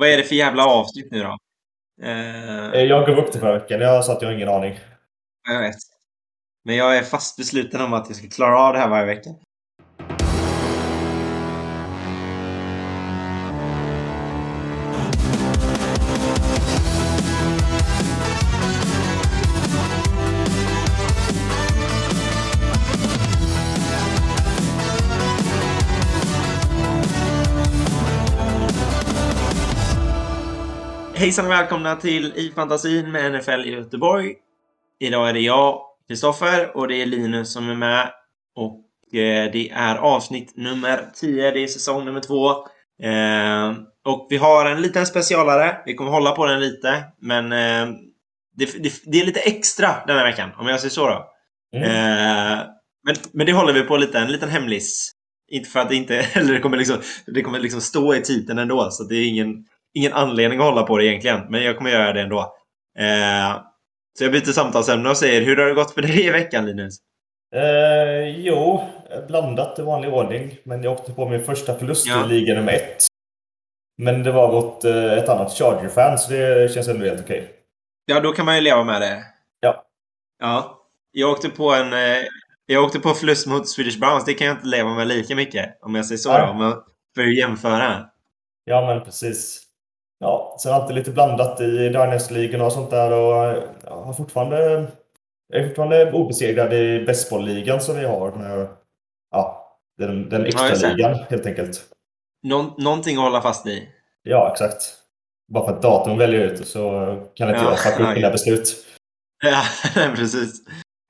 Vad är det för jävla avsnitt nu då? Eh, Jag gav upp det förra veckan. Jag sa att jag har ingen aning. jag vet. Men jag är fast besluten om att jag ska klara av det här varje vecka. Hejsan och välkomna till I fantasin med NFL i Göteborg. Idag är det jag, Kristoffer, och det är Linus som är med. Och eh, det är avsnitt nummer 10, det är säsong nummer 2. Eh, och vi har en liten specialare. Vi kommer hålla på den lite, men eh, det, det, det är lite extra den här veckan, om jag säger så då. Mm. Men, men det håller vi på lite, en liten hemlis. Inte för att det inte, eller det kommer liksom, det kommer liksom stå i titeln ändå, så det är ingen, ingen anledning att hålla på det egentligen. Men jag kommer göra det ändå. Eh, så jag byter samtalsämne och säger, hur har det gått för dig i veckan Linus? Eh, jo, blandat i vanlig ordning. Men jag åkte på min första förlust Ja. i liga nummer ett. Men det var mot eh, ett annat Charger-fan, så det känns ändå helt okej. Ja, då kan man ju leva med det. Ja. Ja. Jag åkte på en... Eh, jag åkte på förlust mot Swedish Browns. Det kan jag inte leva med lika mycket. Om jag säger så Nej. då. Jag för att jämföra. Ja, men precis. Ja, sen alltid lite blandat i Dynasty-ligan och sånt där. Och jag har fortfarande... Jag är fortfarande obesegrad i baseballligan som vi har. Med, ja, den, den extra ligan helt enkelt. Nå någonting att hålla fast i. Ja, exakt. Bara för att datorn väljer ut så kan inte Ja, jag fucka upp ja, mina ja. beslut. Ja, precis.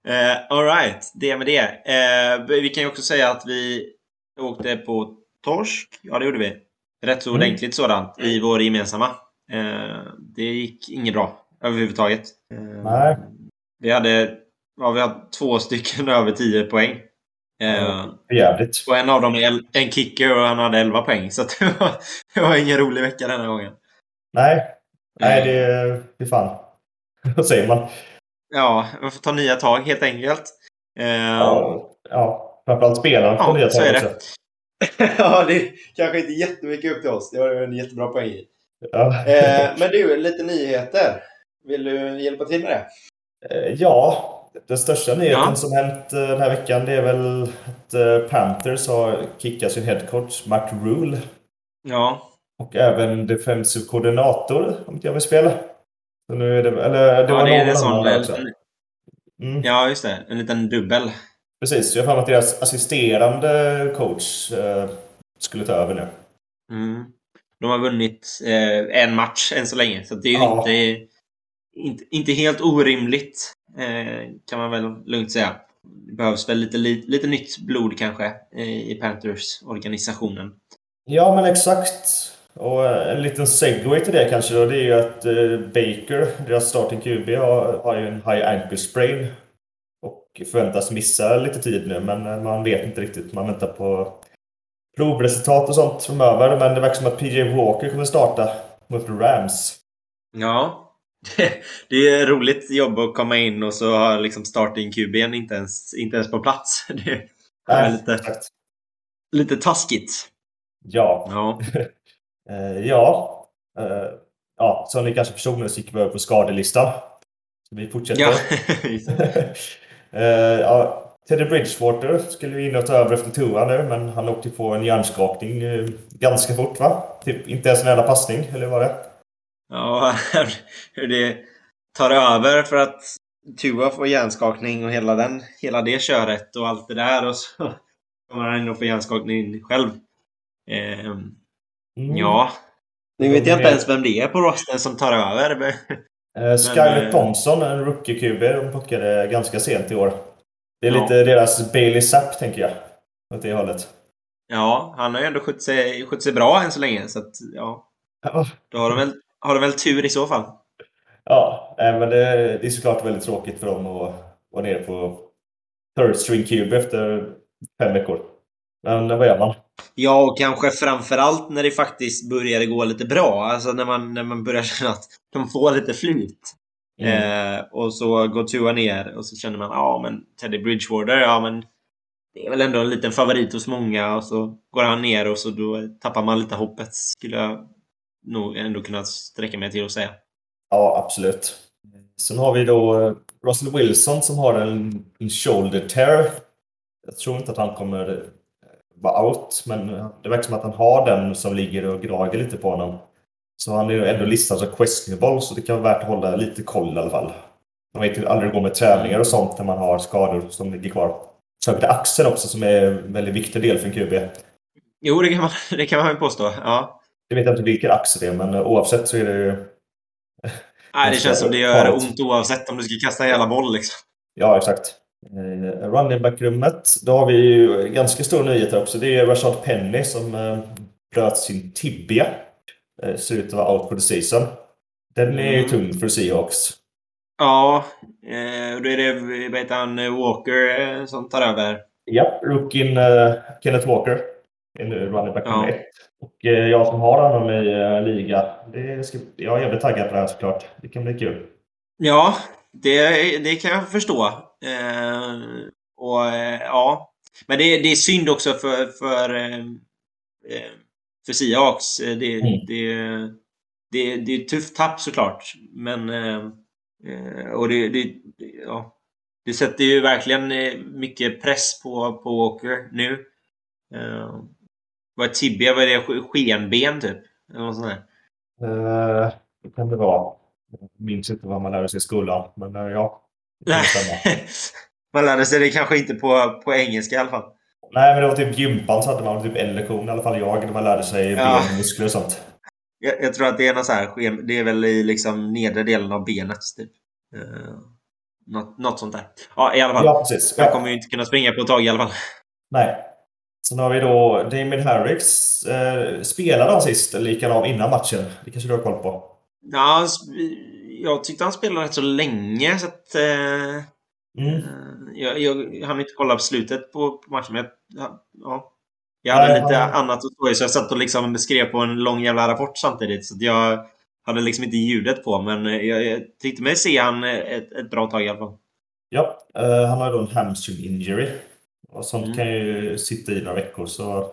Eh, Alright, det med det. Eh, vi kan ju också säga att vi åkte på torsk. Ja, det gjorde vi. Rätt så Mm. ordentligt sådant i vår gemensamma. Eh, det gick inget bra överhuvudtaget. Eh, Nej. Vi hade, ja, vi hade två stycken över 10 poäng. Eh, jävligt. och en av dem är en kicker och han hade 11 poäng. Så det, var, det var ingen rolig vecka denna gången. Nej, nej det, det är fan. Vad säger man? Ja, man får ta nya tag helt enkelt. Eh, Ja, ja. framförallt spelaren Ja, får nya så tag är det. också. ja, det är kanske inte jättemycket upp till oss. Det du en jättebra poäng i. Ja. Eh, men du, lite nyheter. Vill du hjälpa till med det? Eh, ja, den största nyheten Ja. som hänt eh, den här veckan det är väl att eh, Panthers har kickat sin headcoach Matt Rule. Ja, Och även defensive koordinator om inte jag vill spela. Så nu är det, eller det ja var det är någon en sån... också. Mm. ja, just det. En liten dubbel. Precis, jag har att deras assisterande coach eh, skulle ta över nu. Mm. De har vunnit eh, en match än så länge, så det är ju Ja. inte, inte, inte helt orimligt. Eh, kan man väl lugnt säga. Det behövs väl lite, lite, lite nytt blod kanske eh, i Panthers-organisationen. Ja, men exakt. Och eh, en liten segway till det kanske då, det är ju att eh, Baker, deras starting QB, har, har ju en high ankle sprain. Förväntas missa lite tid nu, men eh, man vet inte riktigt. Man väntar på provresultat och sånt framöver. Men det verkar som att PJ Walker kommer starta mot Rams. Ja. Det är roligt jobb att komma in och så har liksom starting QB'n inte ens, inte ens på plats. Det är Nej, lite, exakt. lite taskigt. Ja. Ja. Eh, ja. Eh, ja, som ni kanske förstod nu så gick vi över på skadelistan. Så vi fortsätter. ja. Eh, ja, Teddy Bridgewater skulle ju in och ta över efter Tua nu, men han åkte på en hjärnskakning eh, ganska fort va? Typ inte ens en enda passning, eller vad var det? ja, hur det tar över för att Tua får hjärnskakning och hela, den, hela det köret och allt det där och så kommer han in och får hjärnskakning själv. Ehm, Mm. Ja. Nu vet jag inte ens vem det är på rosten som tar över. Eh, Skyler eh, Thompson, en rookie-QB, de plockade ganska sent i år. Det är Ja. lite deras Bailey Zapp, tänker jag. Åt det hållet. Ja, han har ju ändå skött sig, skött sig bra än så länge. Så att, ja, då har de väl, har de väl tur i så fall. Ja, eh, men det, det är såklart väldigt tråkigt för dem att vara nere på third string QB efter fem veckor. Men vad gör man? Ja, och kanske framförallt när det faktiskt började gå lite bra. Alltså när man, när man börjar känna att de får lite flyt. Mm. Eh, och så går Tua ner och så känner man ja men Teddy Bridgewater, ja men det är väl ändå en liten favorit hos många och så går han ner och så då tappar man lite hoppet skulle jag nog ändå kunnat sträcka mig till att säga. Ja, absolut. Sen har vi då eh, Russell Wilson som har en, en shoulder tear. Jag tror inte att han kommer vara out, men det verkar som att han har den som ligger och gnager lite på honom. Så han är ju ändå listad som questionable, så det kan vara värt att hålla lite koll i alla fall. Man vet ju aldrig hur det går med träningar och sånt när man har skador som ligger kvar. Särskilt axeln också som är en väldigt viktig del för en QB. Jo, det kan man, det kan man påstå. Ja. Jag vet inte vilken axel det är, men oavsett så är det ju... Nej, det känns som det gör ont oavsett om du ska kasta en jävla boll liksom. Ja, exakt. Eh, running back-rummet, då har vi ju ganska stor nyhet också. Det är Rashad Penny som eh, bröt sin tibia. Eh, ser ut att vara out for the season. Den är ju tung för Seahawks. Ja, och då är det, vad heter han, Walker som tar över? Ja, rookien Kenneth Walker. En running back nummer ja. ett. Och jag som har honom i liga, det ska, jag är jävligt taggad på det här såklart. Det kan bli kul. Ja, det, det kan jag förstå. Eh, och eh, ja, men det, det är synd också för, för, eh, eh för Seahawks. Det, mm. det, det, det är ett tufft tapp såklart. Men eh, och det, det, ja, det sätter ju verkligen mycket press på, på Walker nu. Vad är tibia? Vad är det? Skenben typ? Eller något sånt där? Uh, det kan det vara. Minns inte vad man lärde sig i skolan, men uh, ja. man lärde sig det kanske inte på, på engelska i alla fall. Nej, men det var typ gympan så hade man typ en lektion, i alla fall jag, när man lärde sig ja. benmuskler och sånt. Jag, jag, tror att det är något så här, det är väl i liksom nedre delen av benet, typ. Uh, något, något sånt där. Ja, i alla fall. Ja, precis. Jag kommer ju inte kunna springa på ett tag i alla fall. Nej. Sen har vi då Damien Harris. Eh, spelade han sist eller gick han av innan matchen? Det kanske du har koll på? Ja, jag tyckte han spelade rätt så länge så att... Eh, mm. Eh, jag, jag hann inte kolla på slutet på, på matchen, men jag, ja, jag hade Nej, lite han... annat att stå i, så jag satt och liksom skrev på en lång jävla rapport samtidigt. Så jag hade liksom inte ljudet på, men jag, jag tyckte mig se han ett, ett bra tag i alla fall. Ja, uh, han har då en hamstring injury. Och sånt mm. kan ju sitta i några veckor, så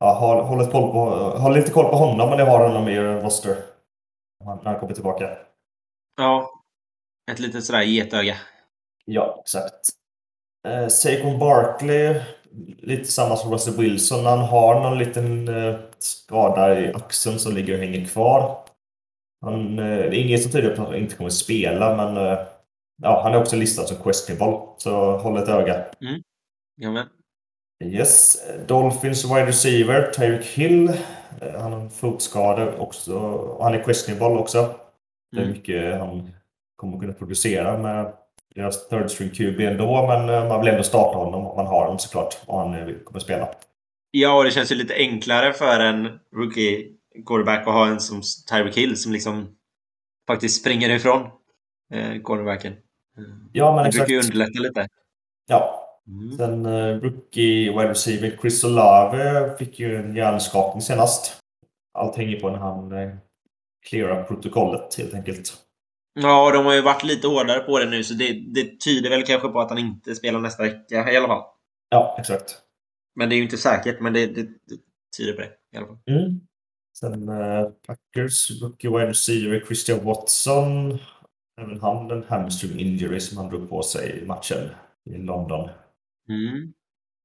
ja, håll, håll, koll på, håll lite koll på honom, men det har honom i roster när han kommer tillbaka. Ja, ett litet sådär getöga. Ja, exakt. Eh, Saquon Barkley, lite samma som Russell Wilson. Han har någon liten eh, skada i axeln som ligger och hänger kvar. Han, eh, det är inget som tyder på att han inte kommer spela, men eh, ja, han är också listad som questionable. Så håll ett öga. Mm. Jamen. Yes. Dolphins wide receiver, Tyreek Hill. Eh, han har en fotskada också. Och han är questionable också. Det är mm. mycket han kommer kunna producera med deras third string QB ändå, men eh, man vill ändå starta honom om man har honom såklart och han eh, kommer spela. Ja, och det känns ju lite enklare för en rookie quarterback att ha en som Tyreek Hill som liksom faktiskt springer ifrån eh, quarterbacken. Ja, men det exakt. brukar ju underlätta lite. Ja. Mm. Sen uh, rookie wide receiver Chris Olave fick ju en hjärnskakning senast. Allt hänger på när han uh, cleara protokollet helt enkelt. Ja, de har ju varit lite hårdare på det nu så det, det tyder väl kanske på att han inte spelar nästa vecka i alla fall. Ja, exakt. Men det är ju inte säkert, men det, det, det tyder på det i alla fall. Mm. Sen uh, Packers rookie wide receiver Christian Watson. Även han en hamstring injury som han drog på sig i matchen i London. Mm.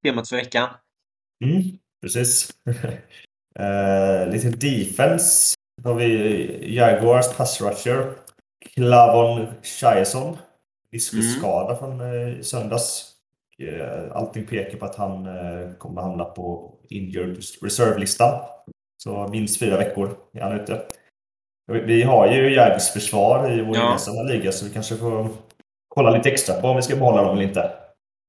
Temat för veckan. Mm, precis. uh, lite defense. Har vi Jaguars pass rusher. Clavon Chiasson. Diskusskada mm. från eh, söndags. Eh, allting pekar på att han eh, kommer hamna på injured reserve-listan. Så minst fyra veckor är han ute. Vi har ju Jags försvar i vår gemensamma ja. liga så vi kanske får kolla lite extra på om vi ska behålla dem eller inte.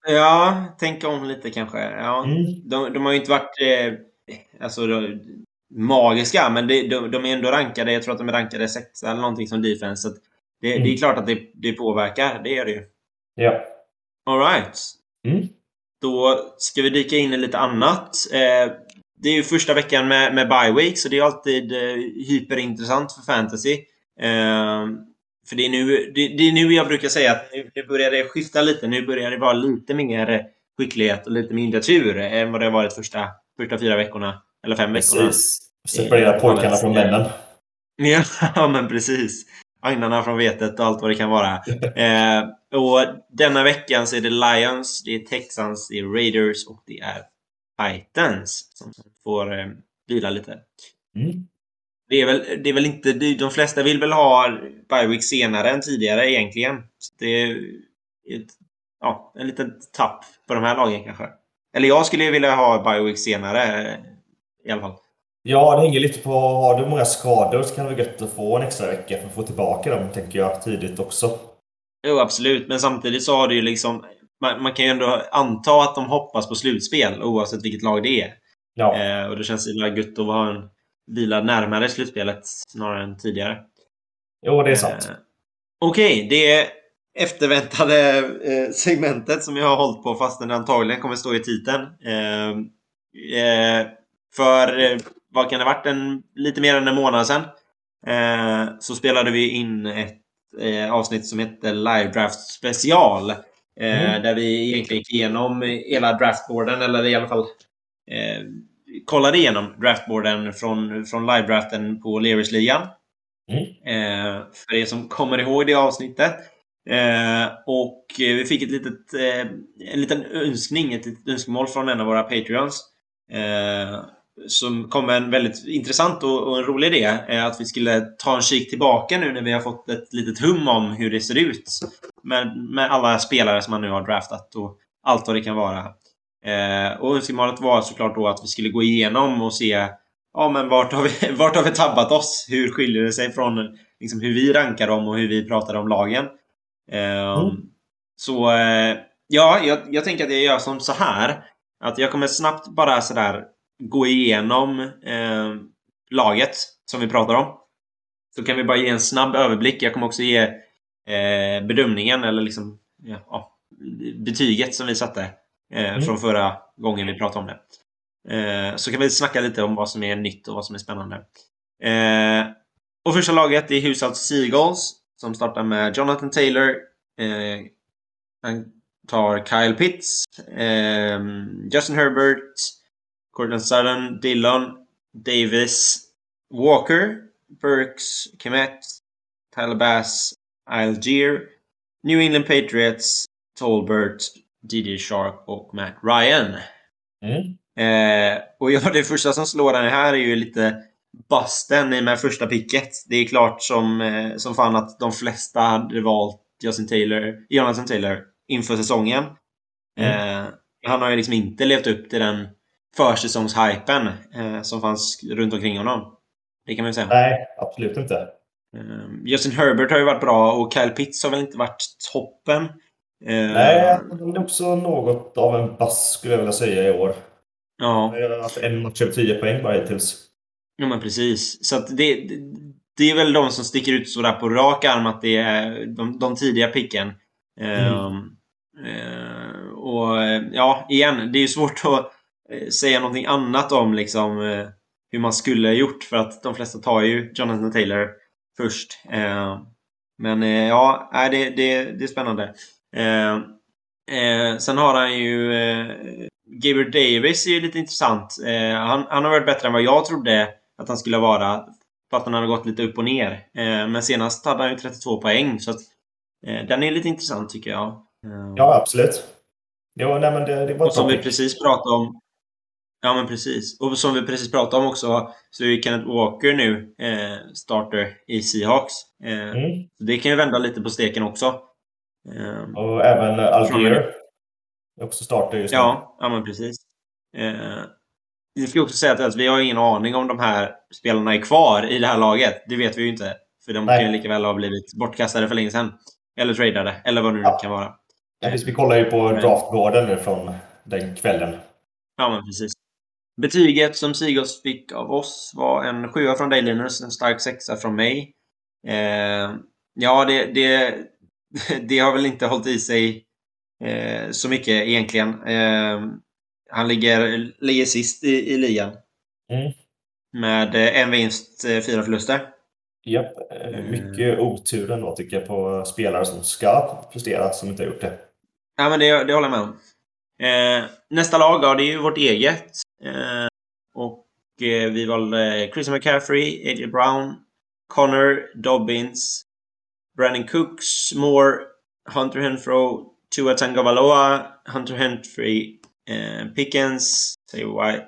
Ja, tänka om lite kanske. Ja. Mm. De, de har ju inte varit eh, alltså, magiska, men det, de, de, är ändå rankade. Jag tror att de är rankade sexa eller någonting som defense. Så det, mm. det, är mm. klart att det, det påverkar. Det är det ju. Ja. Alright. Mm. Då ska vi dyka in i lite annat. Eh, det är ju första veckan med, med bye week, så det är alltid eh, hyperintressant för fantasy. Eh, för det är, nu, det, det, är nu jag brukar säga att nu, nu börjar det skifta lite. Nu börjar det vara lite mer skicklighet och lite mindre tur än vad det har varit första, första fyra veckorna. Eller fem veckorna. Precis. Separera pojkarna från männen. Ja, men precis. Agnarna från vetet och allt vad det kan vara. eh, och denna veckan så är det Lions, det är Texans, det är Raiders och det är Titans som får eh, vila lite. Mm. Det är, väl, det är väl inte... De flesta vill väl ha Biowick senare än tidigare egentligen. Så det är ett, ja, en liten tapp på de här lagen kanske. Eller jag skulle vilja ha Biowick senare i alla fall. Ja, det hänger lite på... Har du många skador så kan det vara gött att få en extra vecka för att få tillbaka dem, tänker jag, tidigt också. Jo, absolut. Men samtidigt så har det ju liksom... Man, man kan ju ändå anta att de hoppas på slutspel oavsett vilket lag det är. Ja. Eh, och det känns ju gött att ha en vila närmare slutspelet snarare än tidigare. Jo, det är sant. Eh, Okej, okay, det efterväntade eh, segmentet som jag har hållit på fastän det antagligen kommer stå i titeln. Eh, eh, för eh, vad kan det varit? En, lite mer än en månad sedan eh, så spelade vi in ett avsnitt som heter Live Draft Special. Mm. Där vi egentligen gick igenom hela draftboarden, eller i alla fall kollade igenom draftboarden från, från live-draften på Leversligan. Mm. Eh, för er som kommer ihåg det avsnittet. Eh, och vi fick ett litet, eh, en liten önskning, ett litet önskemål från en av våra Patreons. Eh, som kom med en väldigt intressant och, och, en rolig idé. Eh, att vi skulle ta en kik tillbaka nu när vi har fått ett litet hum om hur det ser ut. Med, med alla spelare som man nu har draftat och allt vad det kan vara. Eh, och önskemålet var såklart då att vi skulle gå igenom och se Ja men vart har vi, vart har vi tabbat oss? Hur skiljer det sig från liksom, hur vi rankar dem och hur vi pratar om lagen? Eh, mm. Så eh, ja, jag, jag tänker att jag gör som så här. Att jag kommer snabbt bara sådär gå igenom eh, laget som vi pratar om. Så kan vi bara ge en snabb överblick. Jag kommer också ge eh, bedömningen eller liksom ja, betyget som vi satte mm. från förra gången vi pratade om det. Eh, så kan vi snacka lite om vad som är nytt och vad som är spännande. Eh, och första laget är Hushouse Seagulls som startar med Jonathan Taylor. Eh, han tar Kyle Pitts, Justin Herbert, Cortland Sutton, Dillon, Davis, Walker, Burks, Kemet, Tyler Bass, Algier, New England Patriots, Tolbert, DJ Shark och Matt Ryan. Mm. Eh, och ja, det första som slår den här är ju lite busten i med första picket. Det är klart som, eh, som fan att de flesta hade valt Justin Taylor, Jonathan Taylor inför säsongen. Mm. Eh, han har ju liksom inte levt upp till den försäsongshypen eh, som fanns runt omkring honom. Det kan man ju säga. Nej, absolut inte. Eh, Justin Herbert har ju varit bra och Kyle Pitts har väl inte varit toppen. Eh, Nej, han är också något av en bass skulle jag vilja säga i år. Ja. Haft en match över 10 poäng bara hittills. Ja, men precis. Så att det, det är väl de som sticker ut sådär på rak arm att det är de, de tidiga picken. Mm. Um, uh, och ja, igen, det är ju svårt att uh, säga någonting annat om liksom uh, hur man skulle ha gjort för att de flesta tar ju Jonathan Taylor först. men ja, det, det, det är spännande. Sen har han ju Gabriel Davis är ju lite intressant. Eh, han, han, har varit bättre än vad jag trodde att han skulle vara. Fast han hade gått lite upp och ner. Eh, men senast hade han ju 32 poäng. Så att, eh, den är lite intressant tycker jag. Eh, ja, absolut. Jo, nej, men det, det var och som vi precis pratade om. Ja, men precis. Och som vi precis pratade om också så är Kenneth Walker nu eh, starter i Seahawks. Eh, mm. Det kan ju vända lite på steken också. Och även Algier också startar just nu. Ja, ja men precis. Eh, jag ska också säga att vi har ingen aning om de här spelarna är kvar i det här laget. Det vet vi ju inte. För de Nej. kan ju lika väl ha blivit bortkastade för länge sedan. Eller tradade, eller vad nu ja. det kan vara. Ja, vi kollar ju på draftboarden nu från den kvällen. Ja, men precis. Betyget som Sigurds fick av oss var en sjua från dig Linus, en stark sexa från mig. Eh, ja, det, det, det har väl inte hållit i sig eh, så mycket egentligen. Eh, han ligger, ligger sist i, i ligan. Mm. Med eh, en vinst, eh, fyra förluster. Japp, eh, mycket otur ändå tycker jag på spelare som ska prestera som inte har gjort det. Ja, men det, det håller jag med om. Eh, nästa lag, ja, det är ju vårt eget. Eh, och eh, vi valde Chris McCaffrey, A.J. Brown, Connor, Dobbins, Brandon Cooks, Moore, Hunter Henfro, Tua Tagovailoa, Hunter Henry, eh, Pickens, Tay White,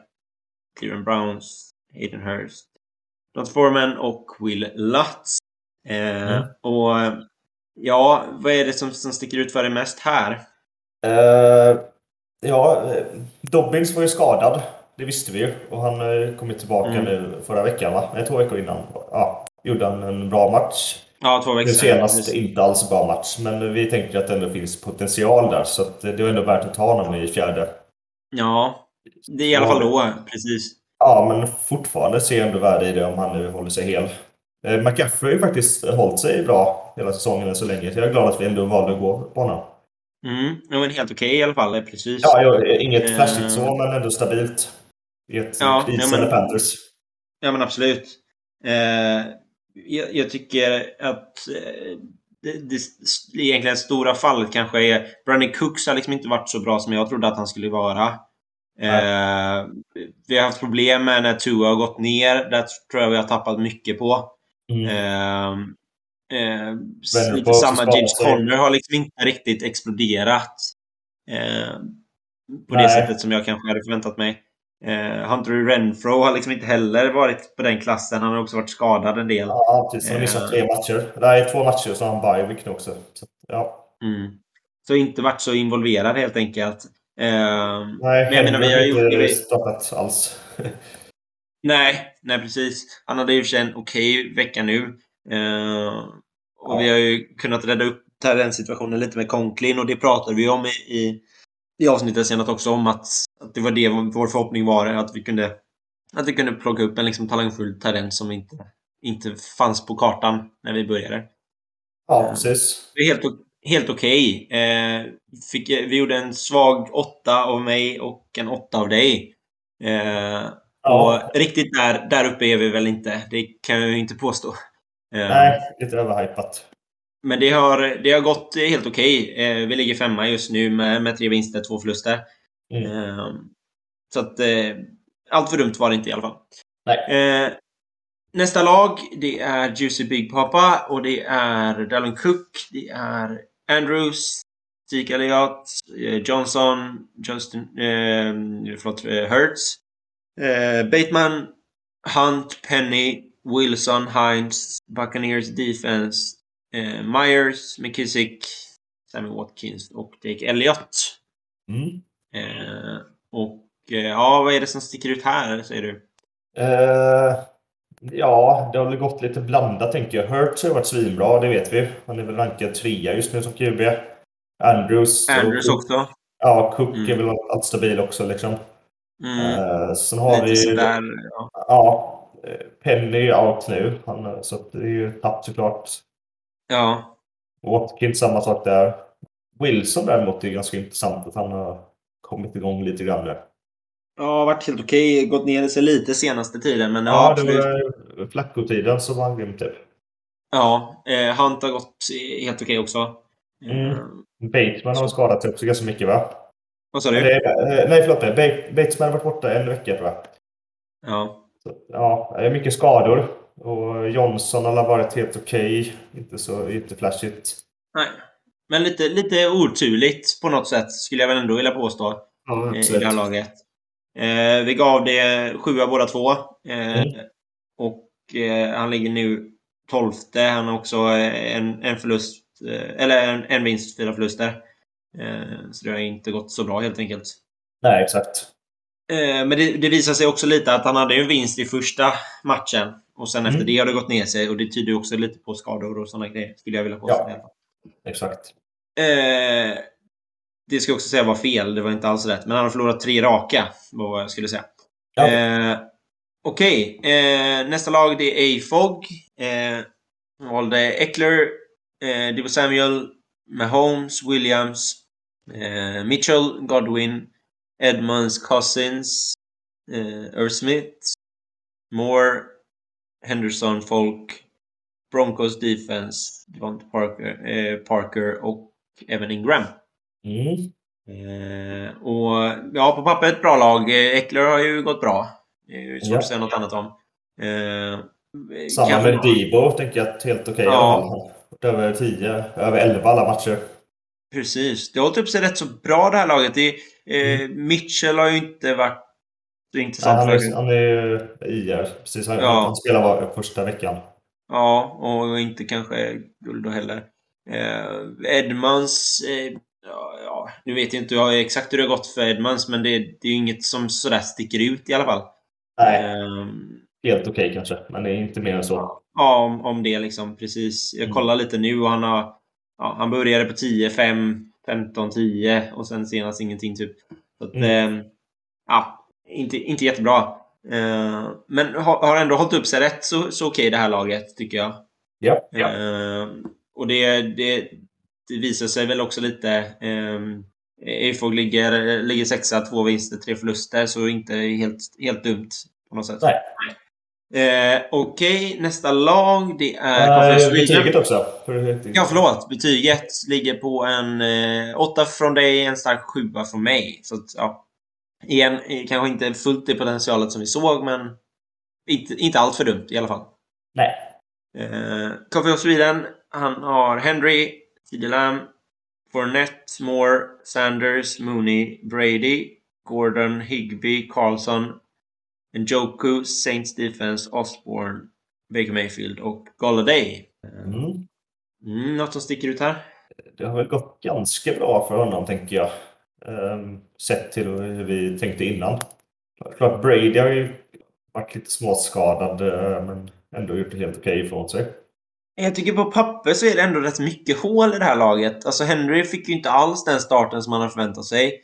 Cleveland Browns, Hayden Hurst, Don Foreman och Will Lutz. Eh, Mm. Och ja, vad är det som, som sticker ut för dig mest här? Eh, ja, Dobbins var ju skadad. Det visste vi ju. Och han eh, kom ju tillbaka Mm. nu förra veckan, va? Nej, två veckor innan. Ja, gjorde han en bra match. Ja, två veckor Nu senast inte alls bra match, men vi tänker att det ändå finns potential där. Så det är ändå värt att ta honom i fjärde. Ja, det är i alla fall då, precis. Ja, men fortfarande ser jag ändå värde i det om han nu håller sig hel. Eh, McCaffrey har ju faktiskt hållit sig bra hela säsongen än så länge. Så jag är glad att vi ändå valde att gå på honom. Mm, ja, men helt okej i alla fall, precis. Ja, jag, inget Eh. flashigt så, men ändå stabilt. I ett Ja, krisande ja, Panthers. Ja, men absolut. Eh, jag, jag tycker att eh, det, det, det egentligen stora fallet kanske är... Brandon Cooks har liksom inte varit så bra som jag trodde att han skulle vara. Eh, vi har haft problem med när Tua har gått ner. Där tror jag vi har tappat mycket på. Mm. Eh, eh, Vänner lite samma James. Conner har liksom inte riktigt exploderat. Eh, på det Nej. sättet som jag kanske hade förväntat mig. Eh, Hunter Renfro har liksom inte heller varit på den klassen. Han har också varit skadad en del. Ja, precis. Han har missat Eh. tre matcher. Nej, två matcher så har han bye week nu också. Så, ja. Mm. Så inte varit så involverad helt enkelt. Eh, Nej, Men jag menar, vi har gjort- inte startat alls. nej, nej precis. Han hade ju för sig en okej vecka nu. Eh, och Ja. vi har ju kunnat rädda upp den situationen lite med Conklin och det pratade vi om i, i, i avsnittet senast också om att, att det var det vår förhoppning var att vi kunde att vi kunde plocka upp en liksom talangfull talent som inte, inte fanns på kartan när vi började. Ja, precis. Det är helt, helt okej. Eh, fick- vi gjorde en svag åtta av mig och en åtta av dig. Eh, Ja. Och riktigt där, där uppe är vi väl inte. Det kan jag ju inte påstå. Eh, Nej, lite överhypat. Men det har, det har gått helt okej. Eh, vi ligger femma just nu med, med tre vinster, två förluster. Mm. Eh, så att eh, allt för dumt var det inte i alla fall. Nej. Eh, nästa lag, det är Juicy Big Papa och det är Dallin Cook, det är Andrews, Zeke Elliott, eh, Johnson, Justin, eh, förlåt, Hurts, eh, Bateman, Hunt, Penny, Wilson, Hines, Buccaneers Defense, eh, Myers, McKissick, Sammy Watkins och Jake Elliott. Mm. Eh, och eh, ja, vad är det som sticker ut här, säger du? Eh, ja, det har väl gått lite blandat tänker jag. Hurts har varit svinbra, det vet vi. Han är väl rankad trea just nu som QB. Andrews. Andrews och, också. Ja, Cook Mm. är väl allt stabil också liksom. Mm. Eh, sen har Lite vi... sådär, ja. Ja, eh, Penny är out nu. Han, så det är ju tapp såklart. ja. Watkins samma sak där. Wilson däremot är ganska intressant att han har kommit igång lite grann nu. Ja, varit helt okej. Gått ner sig lite senaste tiden, men ja, Ja, det var Flacco-tiden som var grym typ. Ja, eh, Hunt har gått helt okej också. Mm. Eh, Bateman har skadat sig också ganska mycket va? vad sa du? Eller, eh, nej, förlåt. mig. Ba- Bateman har varit borta en vecka tror jag. Ja. Så, ja, det är mycket skador. Och Johnson har varit helt okej. Inte så inte flashigt. Nej. Men lite, lite oturligt på något sätt, skulle jag väl ändå vilja påstå. Ja, eh, i det här laget. Eh, vi gav det sjua båda två. Eh, Mm. Och eh, han ligger nu tolfte. Han har också eh, en, en förlust, eh, eller en, en vinst, fyra förluster. Så det har inte gått så bra helt enkelt. Nej, exakt. Men det, det visar sig också lite att han hade en vinst i första matchen. Och sen Mm. efter det har det gått ner sig. Och det tyder också lite på skador och sådana grejer. Skulle jag vilja påstå. Ja. Exakt. Eh, det ska jag också säga var fel. Det var inte alls rätt. Men han har förlorat tre raka. Var vad jag skulle säga. Ja. Eh, Okej. Eh, nästa lag det är AFOG. Eh, valde Eckler, eh, Divo Samuel, Mahomes, Williams, eh, Mitchell, Godwin, Edmonds, Cousins, eh, Irv Smith, Moore, Henderson, Folk, Broncos Defense, Devonta Parker, eh, Parker och Evan Ingram. Mm. Eh, och ja, på pappret bra lag. Eh, Eckler har ju gått bra. Det är svårt Ja. att säga något annat om. Eh, Samma kanske- med Debo, tänker jag helt okej i Ja. Över 10, över 11 alla matcher. Precis. Det har hållit upp sig rätt så bra det här laget. Det, eh, Mm. Mitchell har ju inte varit så Ja, intressant. han, är, han är ju IR, precis. Han, Ja. han spelar var första veckan. Ja, och inte kanske guld heller. Eh, Edmonds... Eh, ja, nu vet jag inte jag exakt hur det har gått för Edmonds, men det, det är ju inget som sådär sticker ut i alla fall. Nej, Eh, helt okej kanske. Men det är inte mer än så. ja, om, om det liksom. Precis. Jag Mm. kollar lite nu och han har... Ja, han började på 10, 5, 15, 10 och sen senast ingenting typ. Så att, Mm. eh, ja, inte, inte jättebra. Eh, men har, har ändå hållit upp sig rätt så, så okej det här laget, tycker jag. Ja, ja. Eh, och det, det, det visar sig väl också lite. Um, Eifog ligger, ligger sexa, två vinster, tre förluster, så inte helt, helt dumt på något sätt. Nej. Eh, Okej, nästa lag det är Äh, Region. betyget också. Ja, förlåt. Betyget ligger på en eh, åtta från dig, en stark sjua från mig. Så att, ja. Igen, eh, kanske inte fullt det potentialet som vi såg, men inte, inte allt för dumt i alla fall. Nej. Eh, Coffee of Sweden, han har Henry, Lamb, Fournette, Moore, Sanders, Mooney, Brady, Gordon, Higby, Carlson, Njoku, Saints Defense, Osborne, Baker Mayfield och Golladay. Mm. Mm, något som sticker ut här? Det har väl gått ganska bra för honom, tänker jag. Ehm, sett till hur vi tänkte innan. Klart, Brady har ju varit lite småskadad, eh, men ändå gjort det helt okej ifrån sig. Jag tycker på papper så är det ändå rätt mycket hål i det här laget. Alltså Henry fick ju inte alls den starten som man hade förväntat sig.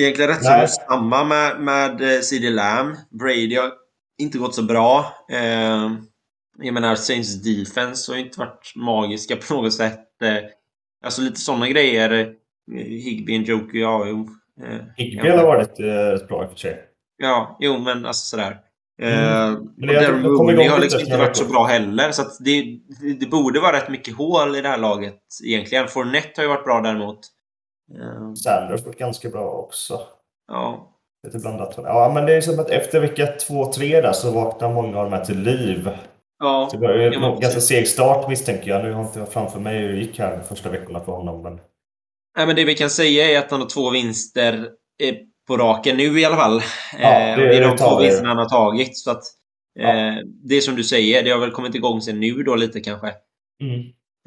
Egentligen rätt Nej. så samma med, med eh, CD Lamb. Brady har inte gått så bra. Eh, jag menar, Saints defense har ju inte varit magiska på något sätt. Eh, alltså lite sådana grejer. Higby, Njoku, ja, jo. Eh, Higby har varit eh, rätt bra i och för sig. Ja, jo men alltså sådär. Mm. Eh, Men Darren kommer Mooney igång har liksom inte varit så bra heller. Så det, det, det borde vara rätt mycket hål i det här laget egentligen. Fournette har ju varit bra däremot. Sanders har varit ganska bra också. ja. Lite blandat. Ja, men det är som att efter vecka två, tre där så vaknar många av de här till liv. Ja, Så det var en men ganska seg start misstänker jag. Nu har inte jag framför mig hur det gick här de första veckorna för honom. Men Nej, men det vi kan säga är att han har två vinster eh, på raken nu i alla fall. Ja, Eh, det det är de två vi. vinsterna han har tagit. Så att, eh, Ja. Det är som du säger, det har väl kommit igång sen nu då lite kanske.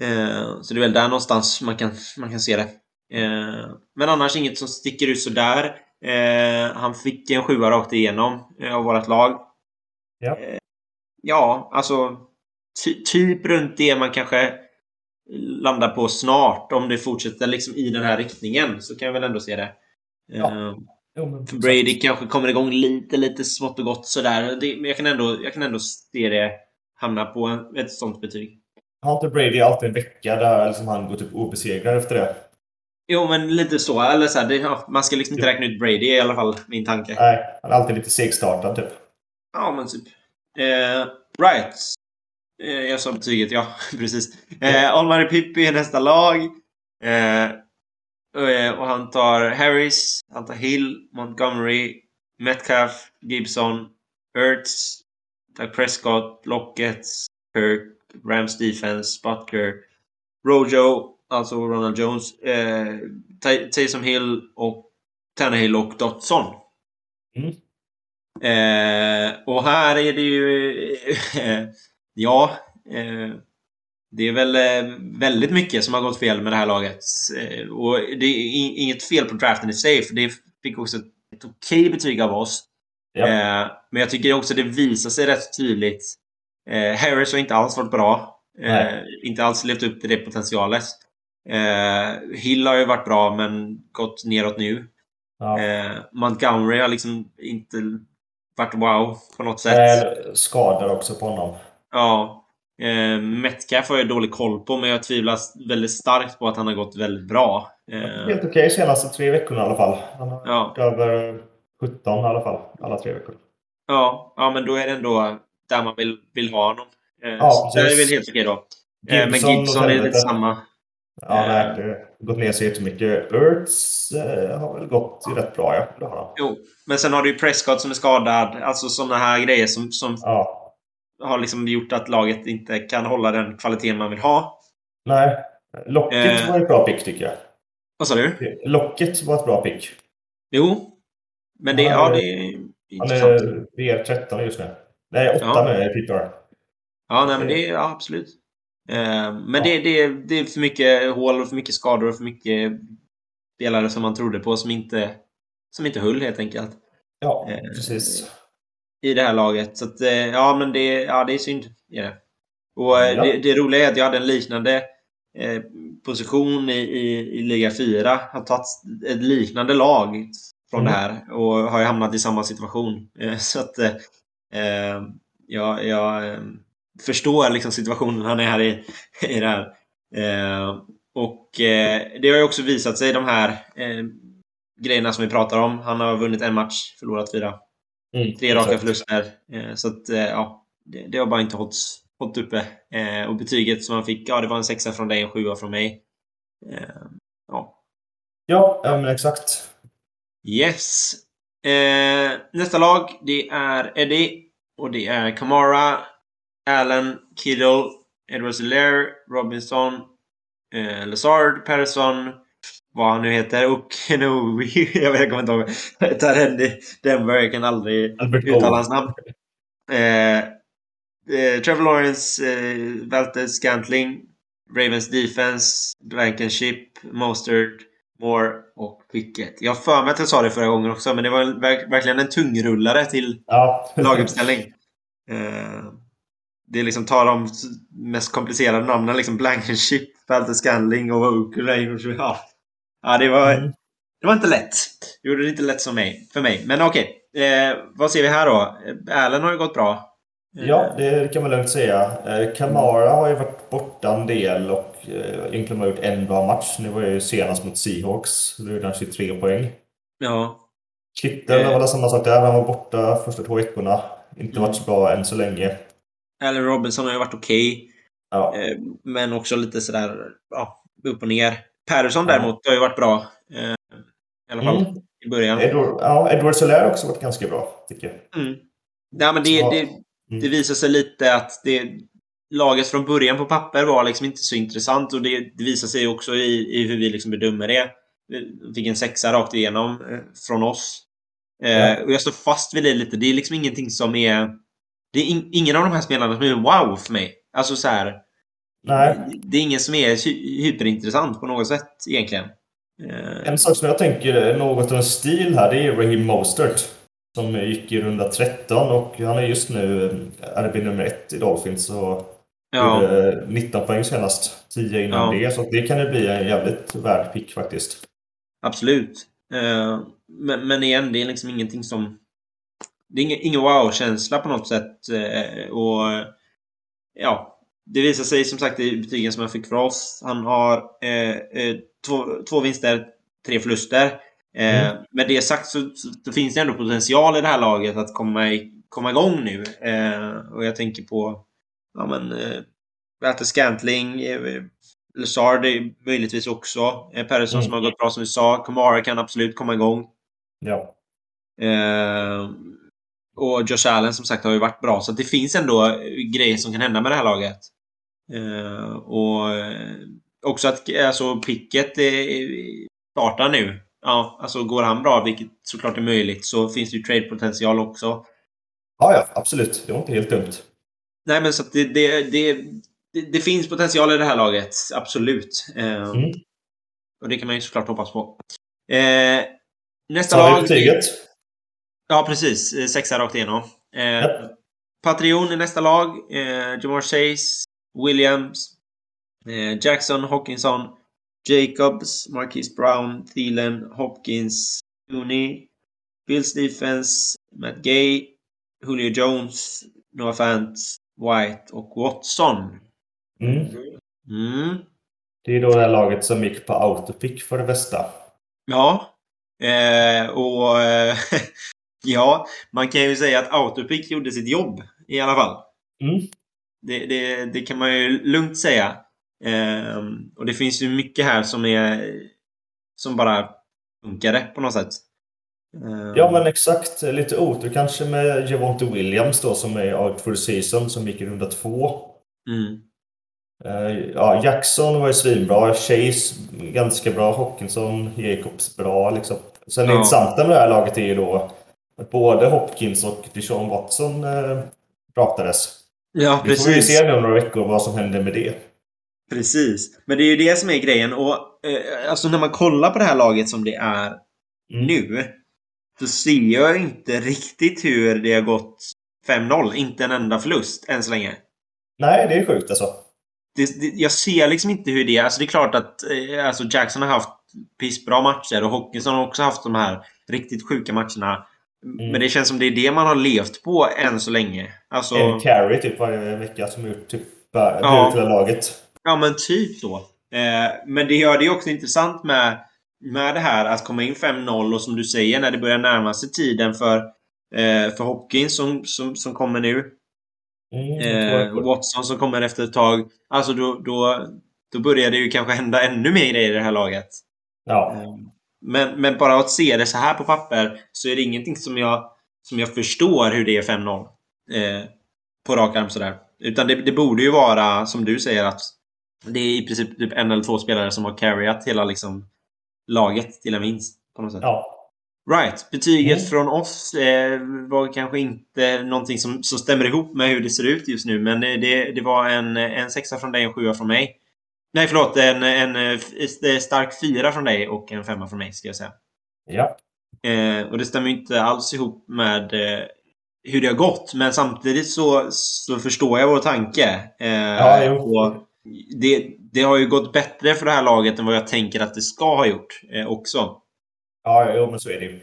Eh, så det är väl där någonstans man kan, man kan se det. Eh, men annars inget som sticker ut sådär. Eh, han fick en sjua rakt igenom eh, av vårt lag. Ja. Eh, ja, alltså ty, typ runt det man kanske landar på snart. Om det fortsätter liksom i den här riktningen så kan jag väl ändå se det. Ja. Eh, Jo, för Brady kanske kommer igång lite, lite smått och gott sådär. Det, men jag kan, ändå, jag kan ändå se det hamna på en, ett sånt betyg. Har inte Brady alltid en vecka där liksom han går typ obesegrad efter det? Jo, men lite så. Eller så här, det, man ska liksom inte räkna ut Brady i alla fall, min tanke. Nej, han är alltid lite segstartad typ. Ja, men typ. Eh, right. Eh, jag sa betyget, ja. Precis. Eh, Almari Pippi är nästa lag. Eh, och, eh, och han tar Harris, han tar Hill, Montgomery, Metcalf, Gibson, Ertz, Doug Prescott, Lockett, Kirk, Rams Defense, Butker, Rojo, alltså Ronald Jones, eh, Tay- Taysom Hill och Tannehill och Dotson. Mm. Eh, och här är det ju... ja. Eh, det är väl eh, väldigt mycket som har gått fel med det här laget. Eh, och det är inget fel på draften i sig, för det fick också ett okej betyg av oss. Ja. Men jag tycker också det visar sig rätt tydligt. Harris har inte alls varit bra. Nej. inte alls levt upp till det potentialet. Hill har ju varit bra, men gått neråt nu. Ja. Montgomery har liksom inte varit wow på något sätt. Eh, Skador också på honom. Ja. Eh, Metcalf har jag dålig koll på, men jag tvivlar väldigt starkt på att han har gått väldigt bra. Eh, Helt okej senaste tre veckorna i alla fall. Han har Ja. gått över 17 i alla fall. Alla tre veckor. ja, ja, men då är det ändå där man vill, vill ha honom. Eh, Ja, så det är väl helt okej då. Eh, men Gibson Gibson åt är lite samma. Ja, Eh. nej, det har gått ner så jättemycket. Ertz eh, har väl gått rätt bra, ja. Det har han. Jo, men sen har du ju Prescott som är skadad. Alltså sådana här grejer som, som Ja. Har liksom gjort att laget inte kan hålla den kvaliteten man vill ha. Nej. Locket Eh. var ett bra pick tycker jag. Vad sa du? Locket var ett bra pick. Jo. Men det, Ja, ja, det- är Han intressant. är VR13 just nu. Nej, 8 Ja. med PPR. Ja, nej, men det ja, absolut. Eh, men det, det, det är för mycket hål och för mycket skador och för mycket spelare som man trodde på som inte, som inte höll helt enkelt. Ja, Eh, precis. I det här laget. Så att, eh, ja, men det, ja, det är synd. Det. Och eh, Ja. det, det roliga är att jag hade en liknande eh, position i, i, i Liga 4. Har tagit ett liknande lag från Mm. det här och har ju hamnat i samma situation. Eh, så att eh, eh, jag, jag förstår liksom situationen han är här i, i det här. Och det har ju också visat sig de här grejerna som vi pratar om. Han har vunnit en match, förlorat fyra. Mm, Tre raka exakt. förluster. Eh, Så att, eh, ja, det, det har bara inte hållit, hållit uppe. Eh, Och betyget som han fick, ja, det var en sexa från dig, en sjua från mig. Ja. Ja, men exakt. Yes. Nästa lag, det är Eddie. Och det är Kamara, Allen, Kittle, Edward Hilaire, Robinson, Lazard, Persson, vad han nu heter, och Kenobi. Jag vet jag inte ihåg. Tarendi Denver, jag kan aldrig Albert uttala hans namn. Eh, eh, Trevor Lawrence, eh, Walter Scantling, Ravens Defense, Blankenship, Mostert, Moore och Pickett. Jag för mig att jag sa det förra gången också, men det var en, verk, verkligen en tungrullare till Ja. laguppställning. Eh, det är liksom tar de mest komplicerade namnen, liksom Blankenship, Walter Scantling och. Ja. Ja, det var... Mm. Det var inte lätt. Det gjorde det inte lätt som mig, för mig. Men okej. Eh, vad ser vi här då? Eh, Allen har ju gått bra. Eh, Ja, det kan man lugnt säga. Eh, Kamara har ju varit borta en del och eh, egentligen har gjort en bra match. Nu var jag ju senast mot Seahawks. Då gjorde han 23 poäng. Ja. Kittel Eh. var det samma sak där. Han var borta första två veckorna. Inte Mm. varit så bra än så länge. Allen Robinson har ju varit okej. Ja, eh, men också lite sådär, ja, upp och ner. Ja. däremot har ju varit bra. Eh, I alla fall Mm. i början. Edward, ja, Edward Soler har också varit ganska bra, tycker jag. Mm. Nej, men det, Ja. det, Mm. det visar sig lite att det, laget från början på papper var liksom inte så intressant och det, det visar sig också i, i hur vi liksom bedömer det. Vi fick en sexa rakt igenom eh, från oss. Eh, Ja. Och jag står fast vid det lite. Det är liksom ingenting som är... Det är in, ingen av de här spelarna som är wow för mig. Alltså så här. Nej. Det är ingen som är hy- hyperintressant på något sätt egentligen. Eh, En sak som jag tänker är något av en stil här, det är Raheem Mostert. Som gick i runda 13 och han är just nu eh, RB nummer ett i Dolphins. Och ja. gjorde 19 poäng senast. 10 innan Ja. det. Så det kan ju bli en jävligt värd pick faktiskt. Absolut. Eh, men, men igen, det är liksom ingenting som... Det är ingen, wow-känsla på något sätt. Eh, och ja, det visar sig som sagt i betygen som jag fick för oss. Han har eh, eh, två, två vinster, tre förluster. Eh, Mm. Med det sagt så, så, finns det ändå potential i det här laget att komma, i, komma igång nu. Eh, och jag tänker på ja, men, eh, Walter Scantling, eh, Lazard möjligtvis också. Eh, Persson som Mm. har gått bra som vi sa. Kamara kan absolut komma igång. Ja. Eh, och Josh Allen som sagt har ju varit bra. Så det finns ändå grejer som kan hända med det här laget. Eh, och eh, också att alltså, picket eh, startar nu. Ja, alltså går han bra, vilket såklart är möjligt, så finns det ju trade-potential också. ja, ja, absolut. Det var inte helt dumt. Nej, men så att det, det, det, det, finns potential i det här laget. Absolut. Eh, Mm. Och det kan man ju såklart hoppas på. Eh, nästa lag... betyget. Ja, precis. Eh, Sexa rakt igenom. Eh, Japp. Patreon i nästa lag. Eh, Jamar Chase, Williams, eh, Jackson, Hawkinson, Jacobs, Marquise Brown, Thielen, Hopkins, Mooney, Bills Defense, Matt Gay, Julio Jones, Noah Fant, White och Watson. Mm. Mm. Det är då det här laget som gick på autopick för det bästa. Ja. Eh, och eh, ja, man kan ju säga att Autopic gjorde sitt jobb i alla fall. Mm. Det, det, det kan man ju lugnt säga. Eh, och det finns ju mycket här som är som bara funkade på något sätt. Ja, men exakt. Lite otur kanske med Javonte Williams då som är out for season som gick i runda två. Mm. Eh, ja, Jackson var ju svinbra. Chase ganska bra. Hopkinson, Jacobs bra liksom. Sen det Ja. intressanta med det här laget är ju då att både Hopkins och Deshaun Watson eh, pratades. Ja, Vi får ju precis. se nu om några veckor vad som händer med det. Precis. Men det är ju det som är grejen. Och eh, alltså när man kollar på det här laget som det är Mm. nu. Så ser jag inte riktigt hur det har gått 5-0. Inte en enda förlust än så länge. Nej, det är sjukt alltså. Det, det, jag ser liksom inte hur det är. Alltså det är klart att eh, alltså Jackson har haft pissbra matcher och Hockinson har också haft de här riktigt sjuka matcherna. Mm. Men det känns som det är det man har levt på än så länge. Alltså, En carry typ varje vecka som gjort typ Ja. laget. Ja, men typ så. Eh, men det gör det också intressant med, med det här att komma in 5-0 och som du säger, när det börjar närma sig tiden för, eh, för Hopkins som, som, som kommer nu. Mm, Eh. Watson som kommer efter ett tag. Alltså då, då, då börjar det ju kanske hända ännu mer grejer i det här laget. Ja. Men, men bara att se det så här på papper så är det ingenting som jag, som jag förstår hur det är 5-0. Eh, på rak arm sådär. Utan det, det borde ju vara, som du säger, att det är i princip typ en eller två spelare som har carryat hela liksom, laget till en vinst. På något sätt. ja. Right. Betyget Mm. från oss eh, var kanske inte någonting som, som stämmer ihop med hur det ser ut just nu. Men eh, det, det var en, en sexa från dig och en sjua från mig. Nej, förlåt. En, en, eh, stark fyra från dig och en femma från mig, ska jag säga. Ja. Eh, och det stämmer ju inte alls ihop med eh, hur det har gått. Men samtidigt så, så förstår jag vår tanke. Eh, Ja, jo. det, det har ju gått bättre för det här laget än vad jag tänker att det ska ha gjort eh, också. Ja, jo, men så är det ju.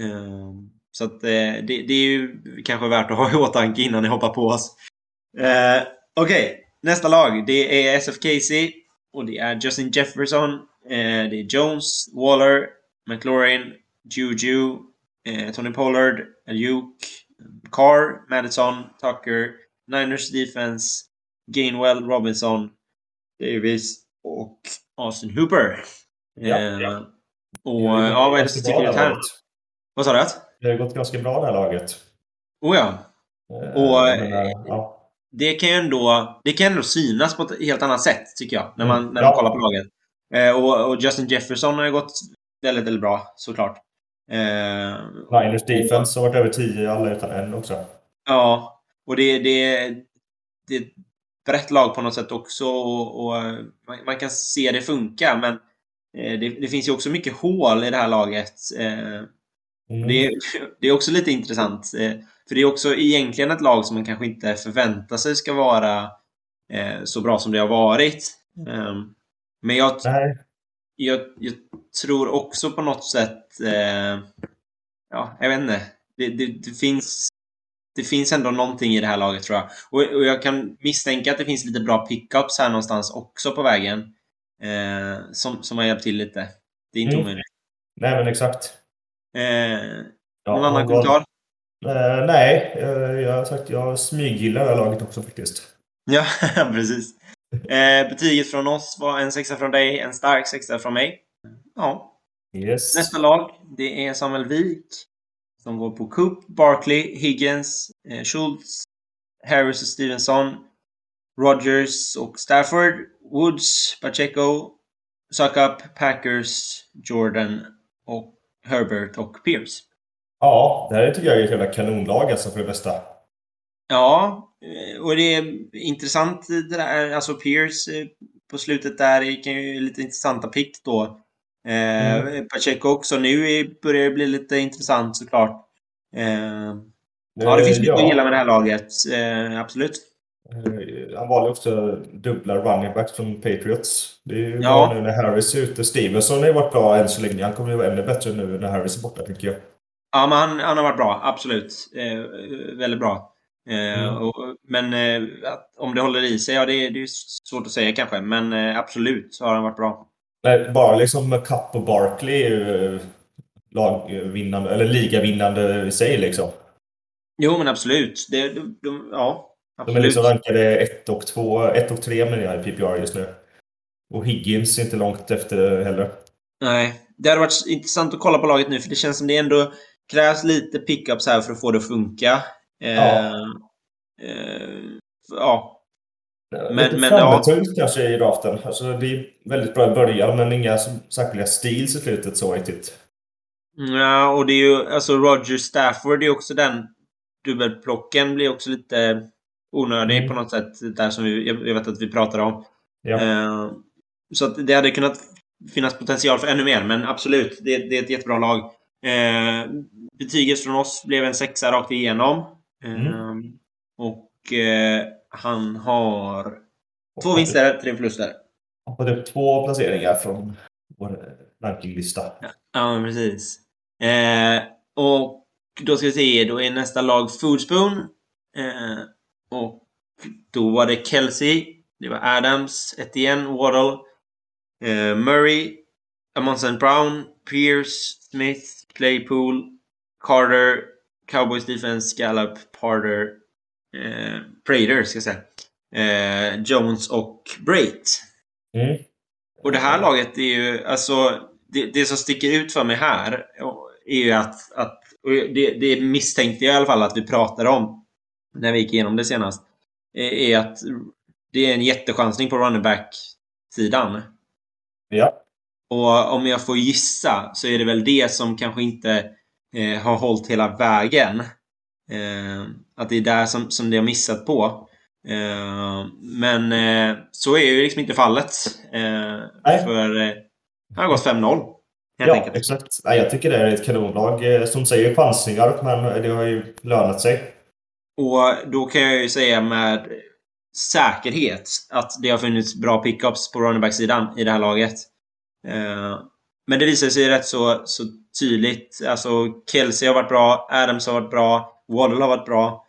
Eh, så att det, det är ju kanske värt att ha i åtanke innan ni hoppar på oss. Okej, nästa lag. Det är SF Casey och det är Justin Jefferson. Eh, det är Jones, Waller, McLaurin, Juju, eh, Tony Pollard, Ayuk, Carr, Madison, Tucker, Niners Defense, Gainwell, Robinson, Davis och Austin Hooper. Ja, Eh, ja. Och ja, vad är det som sticker ut här. Vad sa du? Det har gått ganska bra det här laget. Oh ja. Eh, Och, jag menar, ja. Det kan ju ändå, det kan ändå synas på ett helt annat sätt, tycker jag, när man, Mm, när ja. man kollar på laget. Eh, och, och Justin Jefferson har ju gått väldigt, väldigt bra, såklart. Eh, Niners defense har varit över 10 alla utan en också. Ja, och det, det, det är ett brett lag på något sätt också och, och man, man kan se det funka, men eh, det, det finns ju också mycket hål i det här laget. Eh, Mm. Det är, det är också lite intressant. eh, För det är också egentligen ett lag som man kanske inte förväntar sig ska vara eh, så bra som det har varit. Ehm, Men jag, jag, jag tror också på något sätt... eh, Ja, jag vet inte. Det, det, det, finns, det finns ändå någonting i det här laget tror jag. Och, och jag kan misstänka att det finns lite bra pickups här någonstans också på vägen. Eh, som, som har hjälpt till lite. Det är inte Mm. omöjligt. Nej, men exakt. Eh, Ja, någon annan kommentar? Eh, nej, eh, jag har sagt jag smyggillar det här laget också faktiskt. Ja, precis. Eh, betyget från oss var en sexa från dig, en stark sexa från mig. Ja. Yes. Nästa lag, det är Samuel Wik. Som går på Coop, Barkley, Higgins, eh, Schultz, Harris och Stevenson, Rogers och Stafford, Woods, Pacheco, Suckup, Packers, Jordan och Herbert och Pierce. Ja, det här tycker jag är ett jävla kanonlag alltså för det bästa. Ja, eh, och det är intressant det där, alltså Pierce eh, på slutet där kan ju lite intressanta pick då. Eh, Pacheco också nu börjar det bli lite intressant såklart. Eh, ja, det finns mycket Eh, att gilla med det här laget. Eh, absolut. Han valde också dubbla running backs från Patriots. Det är ju Ja. bra nu när Harris är ute. Stevenson har ju varit bra än så länge. Han kommer ju vara ännu bättre nu när Harris är borta, tycker jag. Ja, men han, han har varit bra. Absolut. Eh, väldigt bra. Eh, Mm. och, men eh, om det håller i sig, ja det, är- det är svårt att säga kanske. Men eh, absolut så har han varit bra. Nej, bara liksom Cup och Barkley är ju lagvinnande, eller ligavinnande i sig liksom. Jo, men absolut. Det, de, de, ja, De är absolut. liksom rankade 1 och 2, 1 och 3 menar jag i PPR just nu. Och Higgins är inte långt efter heller. Nej. Det hade varit intressant att kolla på laget nu, för det känns som det ändå krävs lite pickups här för att få det att funka. Eh, Ja. eh, ja. Men, Men- lite men, framåtungt kanske i draften. Alltså, det är väldigt bra i början, men inga särskilda steals i slutet så riktigt. Ja, och det är ju alltså Roger Stafford är också den dubbelplocken blir också lite onödig Mm. på något sätt. Där som vi, jag vet att vi pratade om. Ja. Eh, så att det hade kunnat finnas potential för ännu mer, men absolut, det, det är ett jättebra lag. Eh, betyget från oss blev en sexa rakt igenom. Eh, Mm. Och eh, han har två vinster, tre förluster. Hoppat upp två placeringar från vår rankinglista. Ja, men precis. Eh, och då ska vi se, då är nästa lag Foodspoon. Eh, och då var det Kelsey, det var Adams, Etienne, Waddle, eh, Murray, Amundsen Brown, Pierce, Smith, Claypool, Carter, Cowboys Defense, Gallup, Parter, eh, Prater ska jag säga. Eh, Jones och Brait. Mm. Och det här laget är ju, alltså, det, det som sticker ut för mig här är ju att, att det, det misstänkte jag i alla fall att vi pratade om när vi gick igenom det senast, är att det är en jättechansning på running back-sidan. Ja. Och om jag får gissa så är det väl det som kanske inte eh, har hållit hela vägen. Eh, att det är där som, som det har missat på. Eh, men eh, så är ju liksom inte fallet. Eh, Nej. för eh, han har gått 5-0. Helt ja, enkelt. exakt. Nej, jag tycker det är ett kanonlag. Eh, Som säger chansningar, men det har ju lönat sig. Och då kan jag ju säga med säkerhet att det har funnits bra pickups på running back-sidan i det här laget. Eh, men det visar sig rätt så, så tydligt. Alltså Kelsey har varit bra, Adams har varit bra, Waddle har varit bra.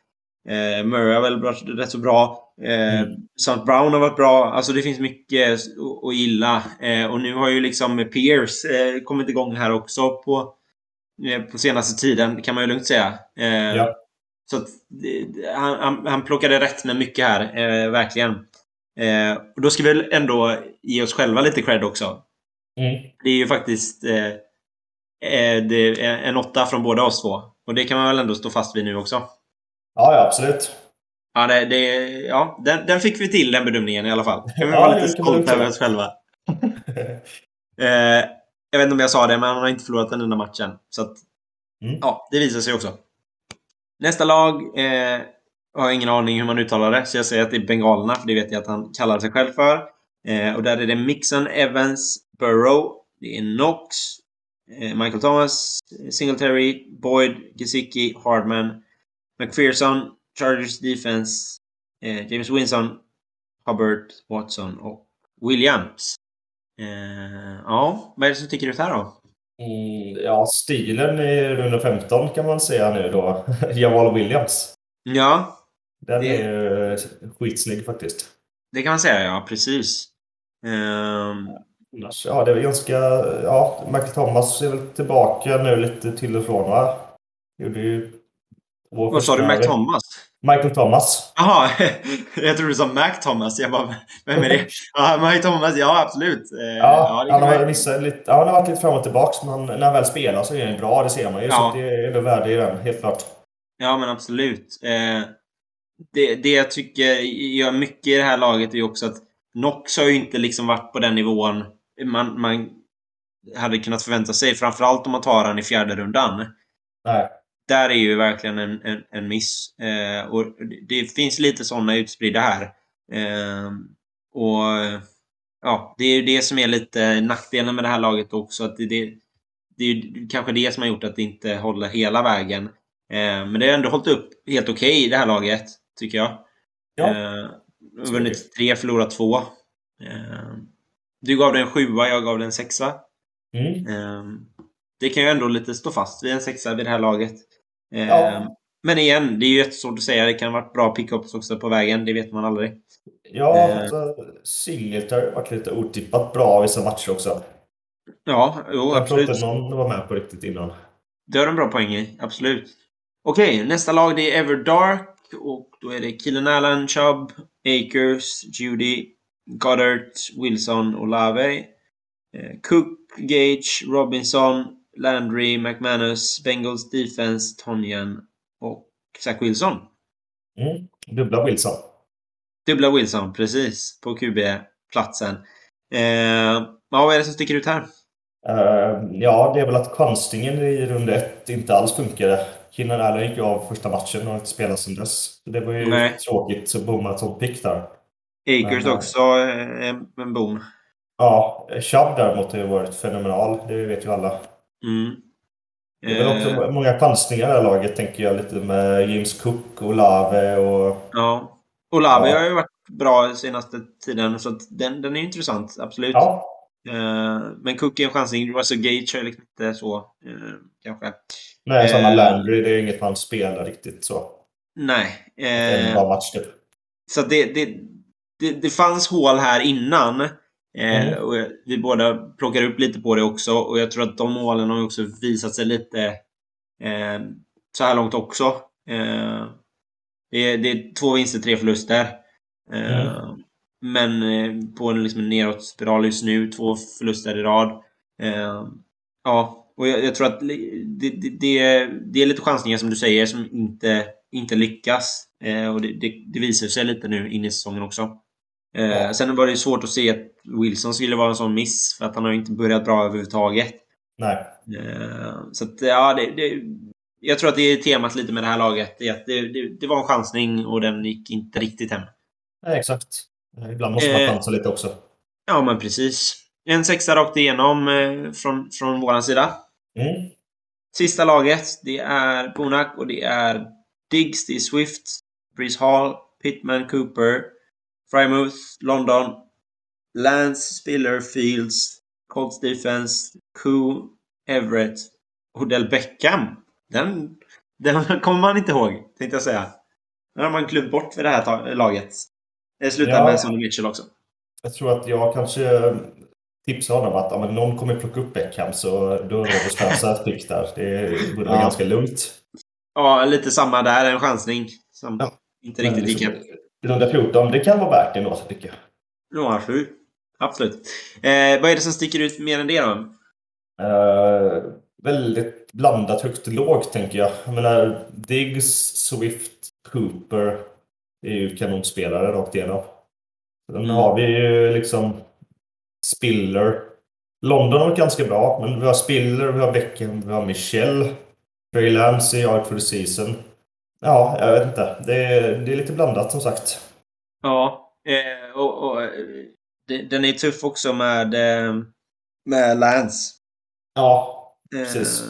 Eh, Murray har väl varit rätt så bra. Eh, Mm. Sant Brown har varit bra. Alltså det finns mycket att- gilla. Och nu har ju liksom Pierce kommit igång här också på, på senaste tiden, kan man ju lugnt säga. Ja. Så att, han, han, han plockade rätt med mycket här, eh, verkligen. Eh, och då ska vi väl ändå ge oss själva lite cred också. Mm. Det är ju faktiskt eh, eh, det är en åtta från båda oss två. Och det kan man väl ändå stå fast vid nu också. Ja, ja, absolut. Ja, det, det, ja den, den fick vi till, den bedömningen i alla fall. Kan vi Ja, vara lite stolta över oss själva. Eh, jag vet inte om jag sa det, men han har inte förlorat en enda matchen. Så att, Mm. ja, det visar sig också. Nästa lag eh, har jag ingen aning hur man uttalar det, så jag säger att det är Bengalerna, för det vet jag att han kallar sig själv för. Eh, och där är det Mixon, Evans, Burrow, det är Knox, eh, Michael Thomas, Singletary, Boyd, Gesicki, Hardman, McPherson, Chargers Defense, eh, James Winson, Hubbard, Watson och Williams. Eh, ja, vad är det som sticker ut här då? Mm, ja, stilen i runda 15 kan man säga nu då. Jamal Williams. Ja, Den Det- är ju skitsnygg faktiskt. det kan man säga, ja. Precis. Annars, ja, det är väl ganska... Ja, Michael Thomas är väl tillbaka nu lite till och från, va? Gjorde ju... vad sa du, Mac Thomas? Michael Thomas. Jaha, jag trodde du sa Mac Thomas. Jag bara, vem är det? Ja, Mac Thomas, ja absolut. Eh, Ja, det han har missat lite... Ja, han har varit lite fram och tillbaks, men när han väl spelar så är han bra, det ser man ju. Ja. Så det är ändå värde i den, helt klart. Ja, men absolut. Eh, det, det jag tycker gör mycket i det här laget är ju också att Knox har ju inte liksom varit på den nivån man, man hade kunnat förvänta sig. Framförallt om man tar han i fjärde rundan. Nej. Där är ju verkligen en, en, en miss. Eh, och det, finns lite sådana utspridda här. Eh, och ja, det är ju det som är lite nackdelen med det här laget också. Att det, det, det är ju kanske det som har gjort att det inte håller hela vägen. Eh, men det har ändå hållit upp helt okej i det här laget, tycker jag. Ja. Eh, vunnit tre, förlorat två. Eh, du gav det en sjua, jag gav det en sexa. Mm. Eh, det kan ju ändå lite stå fast vid en sexa vid det här laget. Eh, Ja. Men igen, det är ju jättesvårt att säga. Det kan ha varit bra pickups också på vägen. Det vet man aldrig. Ja, Eh. alltså, Singletary har varit lite otippat bra i vissa matcher också. Ja, jo, Jag tror absolut. inte någon var med på riktigt innan. Det har en bra poäng i. Absolut. Okej, nästa lag det är Everdark. Och då är det Killen Allen, Chubb, Akers, Judy, Goddard, Wilson och Lave. Eh, Cook, Gage, Robinson, Landry, McManus, Bengals Defense, Tonyan och Zach Wilson. Mm. Dubbla Wilson. Dubbla Wilson, precis. På QB-platsen. Eh, vad är det som sticker ut här? Uh, ja, det är väl att konstingen i runda ett inte alls funkade. Keenan Allen gick av första matchen och har inte spelat sedan dess. Det var ju Nej. tråkigt att bomma som pick där. Akers Men, också eh, en boom. Ja, Chubb däremot har ju varit fenomenal. Det vet ju alla. Mm. Det är väl också eh. många chansningar i det här laget, tänker jag. Lite med James Cook, och Olave och... Ja. Olave ja. har ju varit bra senaste tiden, så den, den är intressant. Absolut. Ja. Uh, men Cook är en chansning. Russell Gage är liksom inte så, uh, kanske. Nej, samma uh, Landry. Det är inget man spelar riktigt så. Nej. Uh, en bra match, typ. Så det, det, det, det fanns hål här innan. Mm. och vi båda plockar upp lite på det också och jag tror att de målen har också visat sig lite eh, så här långt också. Eh, det, är, det, är, två vinster, tre förluster. Eh, mm. Men eh, på en liksom neråt spiral just nu, två förluster i rad. Eh, ja, och jag, jag, tror att det, det, det, är, lite chansningar som du säger som inte, inte lyckas. och det, det, visar sig lite nu in i säsongen också. Eh, sen var det svårt att se att Wilson skulle vara en sån miss för att han har inte börjat bra överhuvudtaget. Nej. Eh, så att, ja, det, det, jag tror att det är temat lite med det här laget. Det, det, det, var en chansning och den gick inte riktigt hem. Nej, exakt. Ibland måste man eh, chansa lite också. Ja, men precis. En sexa rakt igenom eh, från, från vår sida. Mm. Sista laget, det är Bonak och det är Diggs, det är Swift, Breeze Hall, Pittman, Cooper, Frymouth, London, Lance Spiller Fields, Colts Defense, Koo, Everett, Odell Beckham. Den, den kommer man inte ihåg, tänkte jag säga. Den har man glömt bort för det här laget. Det slutar ja, med Sonny Mitchell också. Jag tror att jag kanske tipsar honom att om någon kommer plocka upp Beckham så då är det ett pick där. Det borde vara ja. ganska lugnt. Ja, lite samma där. En chansning. Som ja. inte riktigt gick liksom, 114, det kan vara värt det ändå, tycker jag. Ja, absolut. Absolut. Eh, vad är det som sticker ut mer än det då? Uh, väldigt blandat högt lågt, tänker jag. Jag menar, Diggs, Swift, Cooper är ju kanonspelare rakt igenom. Sen mm. har vi ju liksom Spiller. London har varit ganska bra, men vi har Spiller, vi har Beckham, vi har Michel. Trey Lance är out for the season. Ja, jag vet inte. Det är, det är lite blandat som sagt. Ja, eh, och, och det, den är tuff också med, eh, med Lance. Ja, precis. Eh,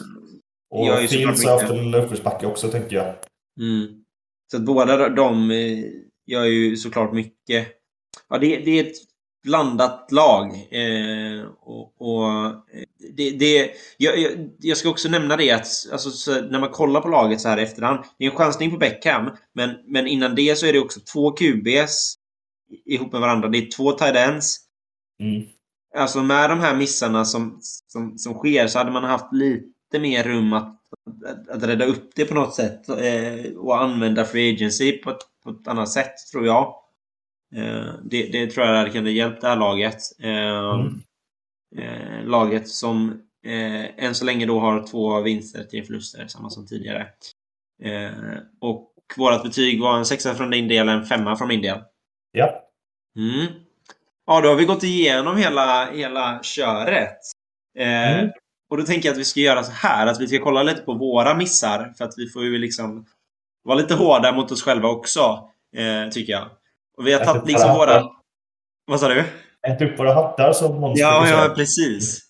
och Fields har haft en uppförsbacke också, tänker jag. Mm. Så att båda de eh, gör ju såklart mycket. Ja, det, det är ett blandat lag. Eh, och, och det, det, jag, jag, ska också nämna det att alltså, när man kollar på laget så här efterhand. Det är en chansning på Beckham, men, men innan det så är det också två QBs ihop med varandra. Det är två tight ends. Mm. Alltså med de här missarna som, som, som sker så hade man haft lite mer rum att, att, att rädda upp det på något sätt. Eh, och använda free agency på ett, på ett annat sätt, tror jag. Eh, det, det, tror jag hade kunnat hjälpt det här laget. Eh, mm. Eh, laget som än så länge då har två vinster, tre förluster, samma som tidigare. och vårt betyg var en sexa från din del, en femma från min del. Ja. Mm. Ja, då har vi gått igenom hela, hela köret. Mm. Och då tänker jag att vi ska göra så här, att vi ska kolla lite på våra missar. För att vi får ju liksom vara lite hårda mot oss själva också, eh, tycker jag. Och vi har tagit liksom våra... Vad sa du? Ät upp våra hattar som monster. Ja, ja precis.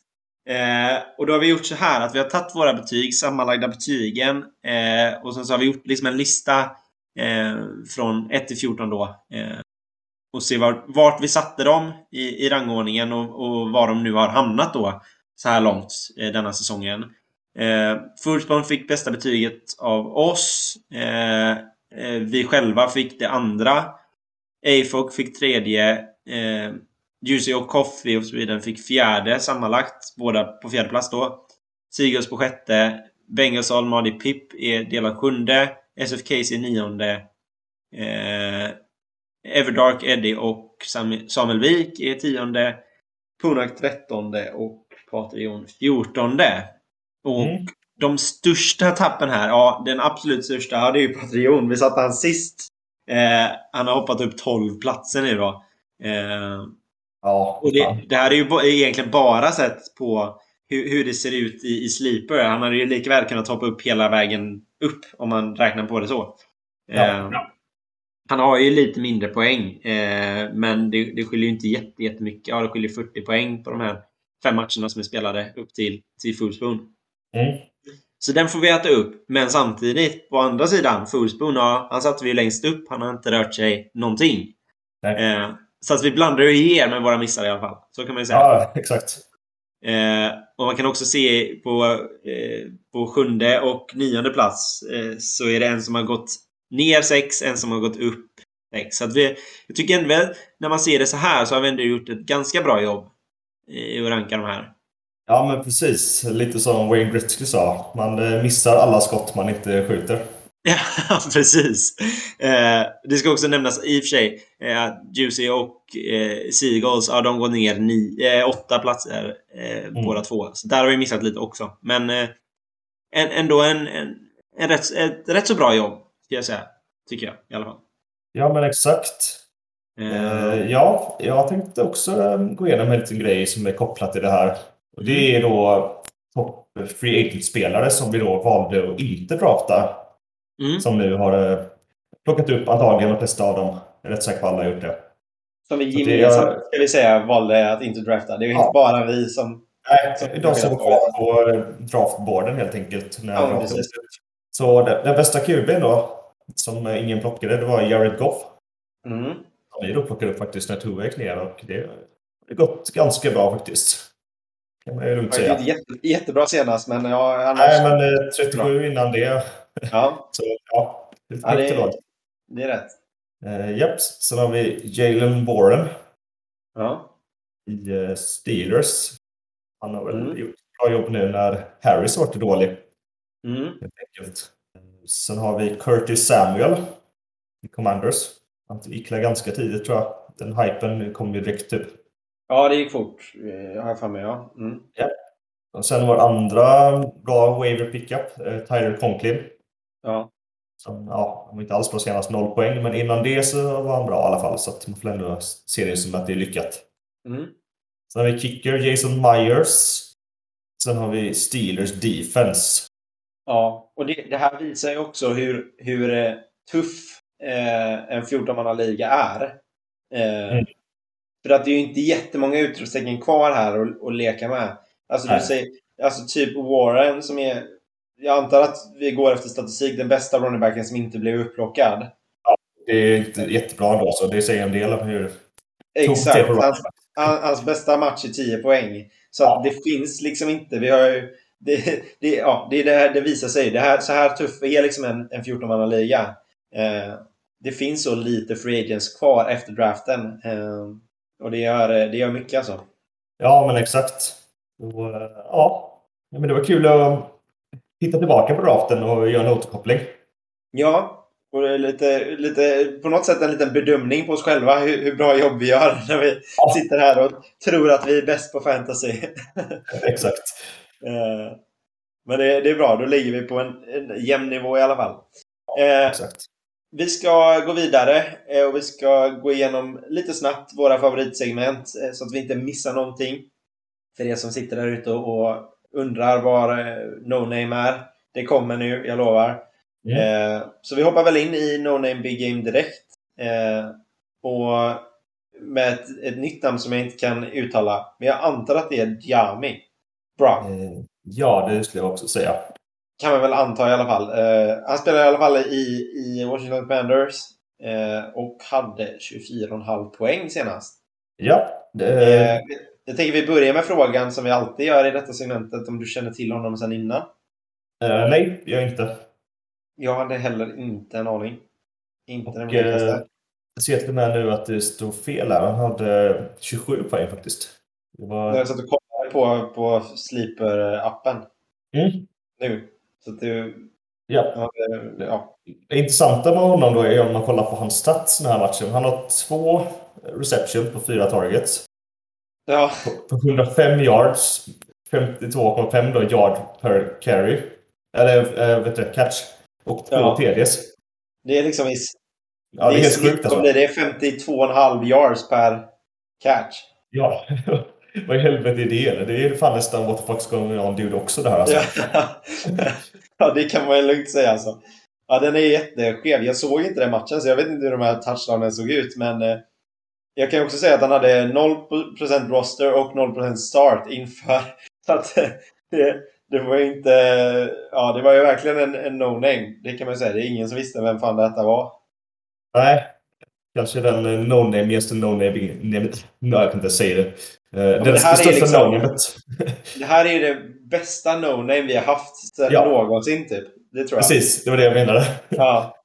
Eh, och då har vi gjort så här att vi har tagit våra betyg, sammanlagda betygen. Eh, och sen så har vi gjort liksom en lista eh, från 1 till 14 då. Eh, och se var, vart vi satte dem i, i rangordningen och, och var de nu har hamnat då så här långt eh, denna säsongen. Eh, Fullspawn fick bästa betyget av oss. Eh, vi själva fick det andra. AFOG fick tredje. Juicy och Coffee of Sweden fick fjärde sammanlagt. Båda på fjärde plats då. Seagulls på sjätte. Bengals Almadi Pip är delad sjunde. SF Casey nionde. Eh, Everdark Eddie och Samuel Wik är tionde. Punak 13 och Patreon 14. Och Mm. de största tappen här, ja den absolut största, ja det är ju Patreon. Vi satte han sist. Eh, han har hoppat upp 12 platser nu då. Eh, Ja, och det, det här är ju egentligen bara sett på hur, hur det ser ut i, i Sleeper. Han hade ju lika väl kunnat hoppa upp hela vägen upp om man räknar på det så. Ja. Eh, han har ju lite mindre poäng, eh, men det, det skiljer ju inte jätte, jättemycket. Ja, det skiljer 40 poäng på de här fem matcherna som är spelade upp till, till Fullspoon. Mm. Så den får vi äta upp. Men samtidigt, på andra sidan, Fullspoon, ja, han satte vi ju längst upp. Han har inte rört sig någonting. Eh, så att vi blandar och ger med våra missar i alla fall. Så kan man ju säga. Ja, exakt. Eh, och man kan också se på, eh, på sjunde och nionde plats eh, så är det en som har gått ner sex, en som har gått upp sex. Så att vi, jag tycker ändå väl, när man ser det så här så har vi ändå gjort ett ganska bra jobb i att ranka de här. Ja, men precis. Lite som Wayne Gretzky sa. Man eh, missar alla skott man inte skjuter. Ja, precis. Eh, det ska också nämnas i och för sig eh, att Juicy och eh, Seagulls, ja, de går ner ni, eh, åtta platser eh, båda två. Så där har vi missat lite också. Men eh, en, ändå en, en, en rätt, ett rätt så bra jobb, ska jag säga. Tycker jag i alla fall. Ja, men exakt. Eh, Eh, ja, jag tänkte också eh, gå igenom en liten grej som är kopplat till det här. Och det är då topp free agent-spelare som vi då valde att inte drafta. Mm. Som nu har eh, plockat upp antagligen de flesta av dem. Jag är rätt säker på att alla har gjort det. Som vi Så det gemensamt, är- ska vi säga, valde att inte drafta. Det är ju Ja. inte bara vi som... Nej, de som var kvar på eh, draftboarden helt enkelt. När Ja, precis. Så den, den bästa QB'n då, som eh, ingen plockade, det var Jared Goff. Mm. Som vi då plockade upp faktiskt när Tua gick ner och det har gått ganska bra faktiskt. Kan man ju lugnt Det säga. jätte, jättebra senast, men ja, annars... Nej, men eh, 37 innan det. Ja, Så ja, Ja, det- lag. det är rätt. Eh, japp, sen har vi Jalen Warren Ja. i eh, Steelers. Han har väl Mm. gjort bra jobb nu när Harris varit dålig. Mm. Sen har vi Curtis Samuel i Commanders. Han gick där ganska tidigt tror jag. Den hypen kom ju direkt typ. Ja, det gick fort. eh, har jag för mig, ja. Mm. Och sen vår andra bra waiver pickup, Tyler Conklin. Ja. Som, ja, var inte alls bra senast, noll poäng. Men innan det så var han bra i alla fall. Så att man får ändå se det som att det är lyckat. Mm. Sen har vi kicker Jason Myers. Sen har vi Steelers defense. Ja, och det, det här visar ju också hur, hur eh, tuff eh, en 14-mannaliga är. Eh, Mm. För att det är ju inte jättemånga utropstecken kvar här att, leka med. Alltså, du säger, alltså typ Warren som är... Jag antar att vi går efter statistik, den bästa runningbacken som inte blev upplockad. Det är inte jättebra ändå, så det säger en del om hur Exakt. Hans, han- hans bästa match är 10 poäng. Så Ja. det finns liksom inte. Vi har ju, det, det, ja, det, är det, här, det visar sig. Det här, så här tuff är liksom en, en 14-mannaliga. Eh, det finns så lite free agents kvar efter draften. Eh, och det gör, det gör mycket alltså. Ja, men exakt. Och, eh, ja. Ja, men det var kul att titta tillbaka på draften och göra en återkoppling. Ja, och lite, lite, på något sätt en liten bedömning på oss själva hur, hur bra jobb vi gör när vi Ja. sitter här och tror att vi är bäst på fantasy. Exakt. Eh, Men det, det är bra, då ligger vi på en, en jämn nivå i alla fall. Eh, exakt. vi ska gå vidare eh, och vi ska gå igenom lite snabbt våra favoritsegment så att vi inte missar någonting. För er som sitter där ute och undrar var eh, No Name är. Det kommer nu, jag lovar. Mm. Eh, så vi hoppar väl in i No Name Big Game direkt. Eh, och med ett, ett nytt namn som jag inte kan uttala. Men jag antar att det är Diami. Bra. Eh, Ja, det skulle jag också säga. Kan man väl anta i alla fall. Han spelade i alla fall i, i Washington Commanders. Och hade 24,5 poäng senast. Ja, det, jag tänker vi börjar med frågan som vi alltid gör i detta segmentet. Om du känner till honom sedan innan. eh, nej, jag inte. Jag hade heller inte en aning. Inte den Och, blekaste. eh, Jag ser till och med nu att det står fel här. Han hade 27 poäng faktiskt. Det var... När jag satt och kollade på, på Sleeper-appen Mm. nu. Så att du... Ja. Ja, det- ja. Det intressanta med honom då är om man kollar på hans stats den här matchen. Han har två reception på fyra targets. Ja. På, på 105 yards, 52,5 då yard per carry. Eller äh, vet du, catch. Och två Ja. TDs. Det är liksom i, Ja, det är i helt snitt, sjukt alltså. det? 52,5 yards per catch. Ja. Vad i helvete är det? Eller? Det är fan nästan what the fuck's going on dude också det här alltså. Ja. ja, det kan man ju lugnt säga alltså. Ja, den är jätteskev. Jag såg inte den matchen, så jag vet inte hur de här touchdownen såg ut, men eh, jag kan ju också säga att han hade 0% roster och 0% start inför. Så att eh, det, det var ju inte... Ja, det var ju verkligen en, en no-name. Det kan man ju säga. Det är ingen som visste vem fan detta var. Nej. Kanske den eh, no-name-gäste no-name... Nej, jag kan inte säga det. Eh, den det här är största liksom- no-namet. Det här är ju det bästa no-name vi har haft sedan Ja. någonsin, typ. Det tror jag. Precis, det var det jag menade. Ja.